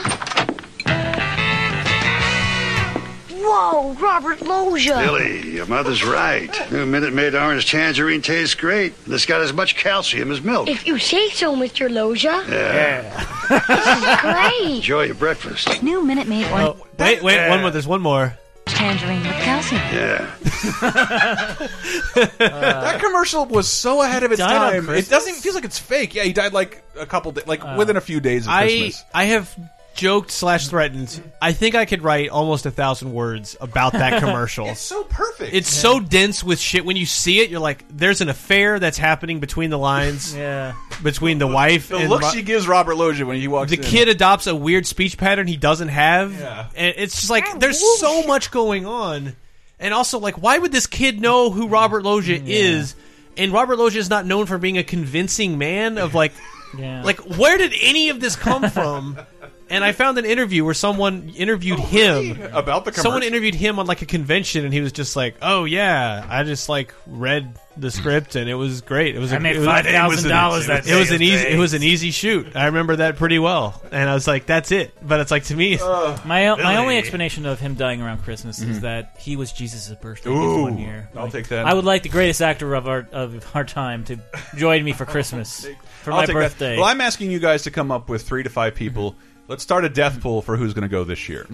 Whoa, Robert Loggia. Billy, your mother's right. New Minute Maid orange tangerine tastes great. And it's got as much calcium as milk. If you say so, Mr. Loggia. Yeah. This is Great. Enjoy your breakfast. New Minute Maid orange Oh, wait, wait, one more. There's one more. tangerine with calcium. Yeah. that commercial was so ahead of its time. It doesn't feels like it's fake. Yeah, he died like a couple, da like Uh, within a few days of I Christmas. I have joked slash threatened. I think I could write almost a thousand words about that commercial. It's so perfect. It's so dense with shit. When you see it, you're like, "There's an affair that's happening between the lines." Yeah. Between the wife The and look Ro- she gives Robert Loggia when he walks the in. kid adopts a weird speech pattern he doesn't have, Yeah. and it's just like ah, there's so much going on, and also like why would this kid know who Robert Loggia is? And Robert Loggia is not known for being a convincing man of like, Yeah. like where did any of this come from? and I found an interview where someone interviewed oh, him about the Someone interviewed him on like a convention, and he was just like, "Oh yeah, I just like read the script, and it was great. It was I a, made $5,000 that It was day. an easy. It was an easy shoot. I remember that pretty well, and I was like, "That's it." But it's like to me, uh, My my Billy. only explanation of him dying around Christmas is mm-hmm. that he was Jesus' birthday Ooh, one year. I'll take that. I would like the greatest actor of our of our time to join me for Christmas for I'll my take that. birthday. Well, I'm asking you guys to come up with three to five people. Let's start a death pool for who's going to go this year.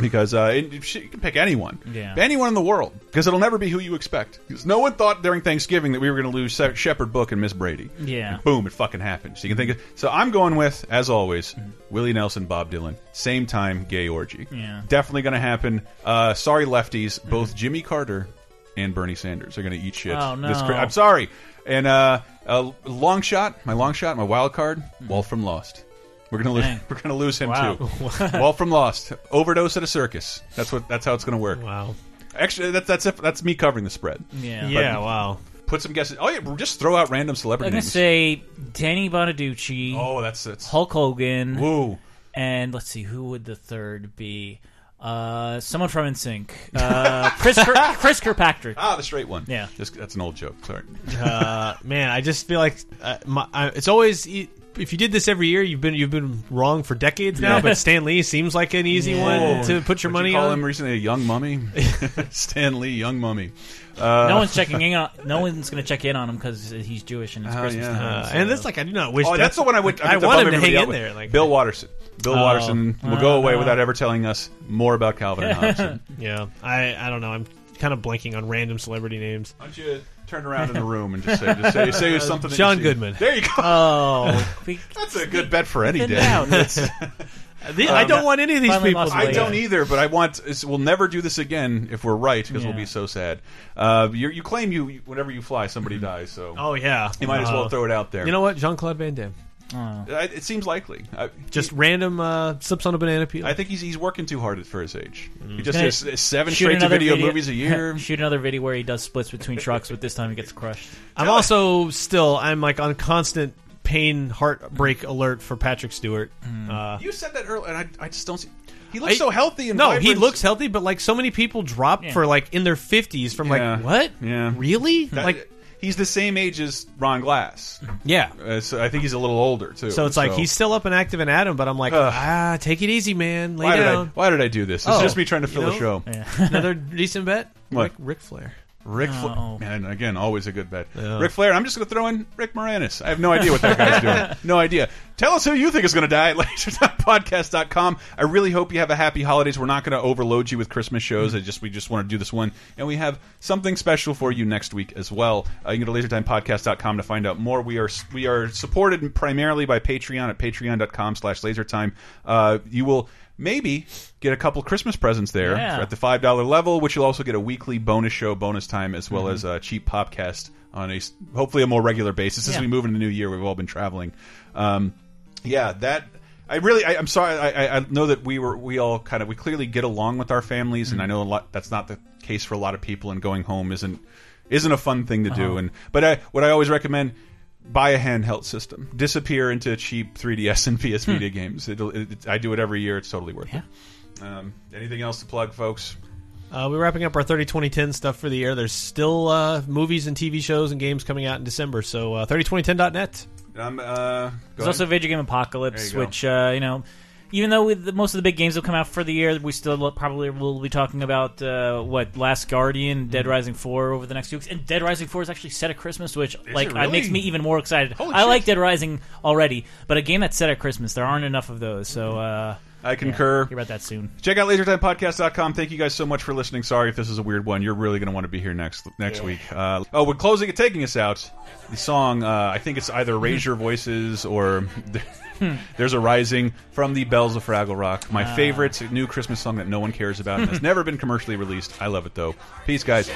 Because uh, it- you can pick anyone, Yeah. anyone in the world, because it'll never be who you expect. Because no one thought during Thanksgiving that we were going to lose Se- Shepherd Book and Miss Brady. Yeah. And boom, it fucking happened. So you can think. Of, so I'm going with, as always, Willie Nelson, Bob Dylan, same time, gay orgy. Yeah. definitely going to happen. Uh, sorry, lefties, both Jimmy Carter and Bernie Sanders are going to eat shit. Oh, no. I'm sorry. And uh, a long shot, my long shot, my wild card, Walt from Lost. We're gonna lose. We're gonna lose him Wow. too. Walt from Lost, overdose at a circus. That's what. That's how it's gonna work. Wow. Actually, that's that's it. That's me covering the spread. Yeah. But Yeah, wow. Put some guesses. Oh yeah, just throw out random I'm gonna names. say Danny Bonaduce. Oh, that's that's Hulk Hogan. Woo. And let's see, who would the third be? Uh, someone from NSYNC. Uh, Chris Kir- Chris Kirkpatrick. Ah, the straight one. Yeah. Just, that's an old joke. Sorry. uh, man, I just feel like uh, my, I, it's always e- if you did this every year, you've been you've been wrong for decades now. Yeah. But Stan Lee seems like an easy Whoa. one to put your What'd money you call on. him recently a young mummy. Stan Lee, young mummy. Uh, no one's checking in. On, no one's going to check in on him because he's Jewish and it's Oh, Christmas yeah. time. Uh, so- and it's like I do not wish. Oh, that's the one I would. I meant to want him to hang in with. there. Like Bill Watterson. Bill Oh. Watterson will go away Uh, without ever telling us more about Calvin and Hobbes. yeah, I I don't know. I'm kind of blanking on random celebrity names. Why don't you turn around in the room and just say, just say, say something. that you John see. Goodman. There you go. Oh, that's a good bet for any day. down. That's- The- I don't want any of these Finally people. lost to I weight. don't either, but I want. it's- We'll never do this again if we're right because we'll Yeah. be so sad. Uh, you, you claim you whenever you fly, somebody dies. So Oh yeah, you might as well Uh, throw it out there. You know what? Jean Claude Van Damme. Oh. I- it seems likely. I, Just random uh, slips on a banana peel. I think he's he's working too hard for his age. He just Gonna has seven straight to another video movies a year. shoot another video where he does splits between trucks, but this time he gets crushed. I'm also still I'm like on constant pain heartbreak alert for Patrick Stewart. Uh, you said that earlier, and I, I just don't see. He looks I- so healthy and no, vibrant. he looks healthy, but like so many people drop Yeah. for like in their 50s from Yeah. like what? Yeah. Really? That- like he's the same age as Ron Glass. yeah. Uh, so I think he's a little older too. So it's like he's still up and active and at him, but I'm like, Ugh. ah, take it easy, man. Lay Why did, I, why did I do this? It's Oh, just me trying to you fill a know? show. Another decent bet? What? Like Ric Flair. Ric Flair, Oh. man, again, always a good bet. Yeah. Ric Flair. I'm just going to throw in Rick Moranis. I have no idea what that guy's doing. No idea. Tell us who you think is going to die at lasertimepodcast.com. I really hope you have a happy holidays. We're not going to overload you with Christmas shows. I just we just want to do this one, and we have something special for you next week as well. Uh, you can go to lasertimepodcast.com to find out more. We are we are supported primarily by Patreon at patreon.com/slash lasertime. Uh, you will maybe get a couple Christmas presents there Yeah. at the five dollar level, which you'll also get a weekly bonus show, bonus time, as well Mm-hmm. as a cheap podcast on a hopefully a more regular basis as Yeah. we move into the new year. We've all been traveling. Um, yeah, that. I really, I, I'm sorry. I, I- I know that we were, we all kind of, we clearly get along with our families, Mm-hmm. and I know a lot. That's not the case for a lot of people, and going home isn't isn't a fun thing to do. Uh-huh. And but I, what I always recommend. Buy a handheld system. Disappear into cheap 3DS and PS Vita games. It'll, it, it- I do it every year. It's totally worth it. Um, anything else to plug, folks? Uh, we're wrapping up our 30 2010 stuff for the year. There's still uh, movies and TV shows and games coming out in December. So uh, 302010.net. Um, uh, There's also Video Game Apocalypse, There you go. which uh, you know, even though with the, most of the big games will come out for the year, we still probably will be talking about uh, what Last Guardian, Mm-hmm. Dead Rising Four over the next few weeks. And Dead Rising Four is actually set at Christmas, which like it uh, makes me even more excited. Holy I shit. like Dead Rising already, but a game that's set at Christmas, there aren't enough of those. So uh, I concur. hear about that soon. Check out lasertimepodcast.com. Thank you guys so much for listening. Sorry if this is a weird one. You're really going to want to be here next next week. Uh, oh, we're closing and taking us out. The song, uh, I think it's either Raise Your Voices or There's a Rising from the Bells of Fraggle Rock. My Ah. favorite new Christmas song that no one cares about and has never been commercially released. I love it though. Peace, guys.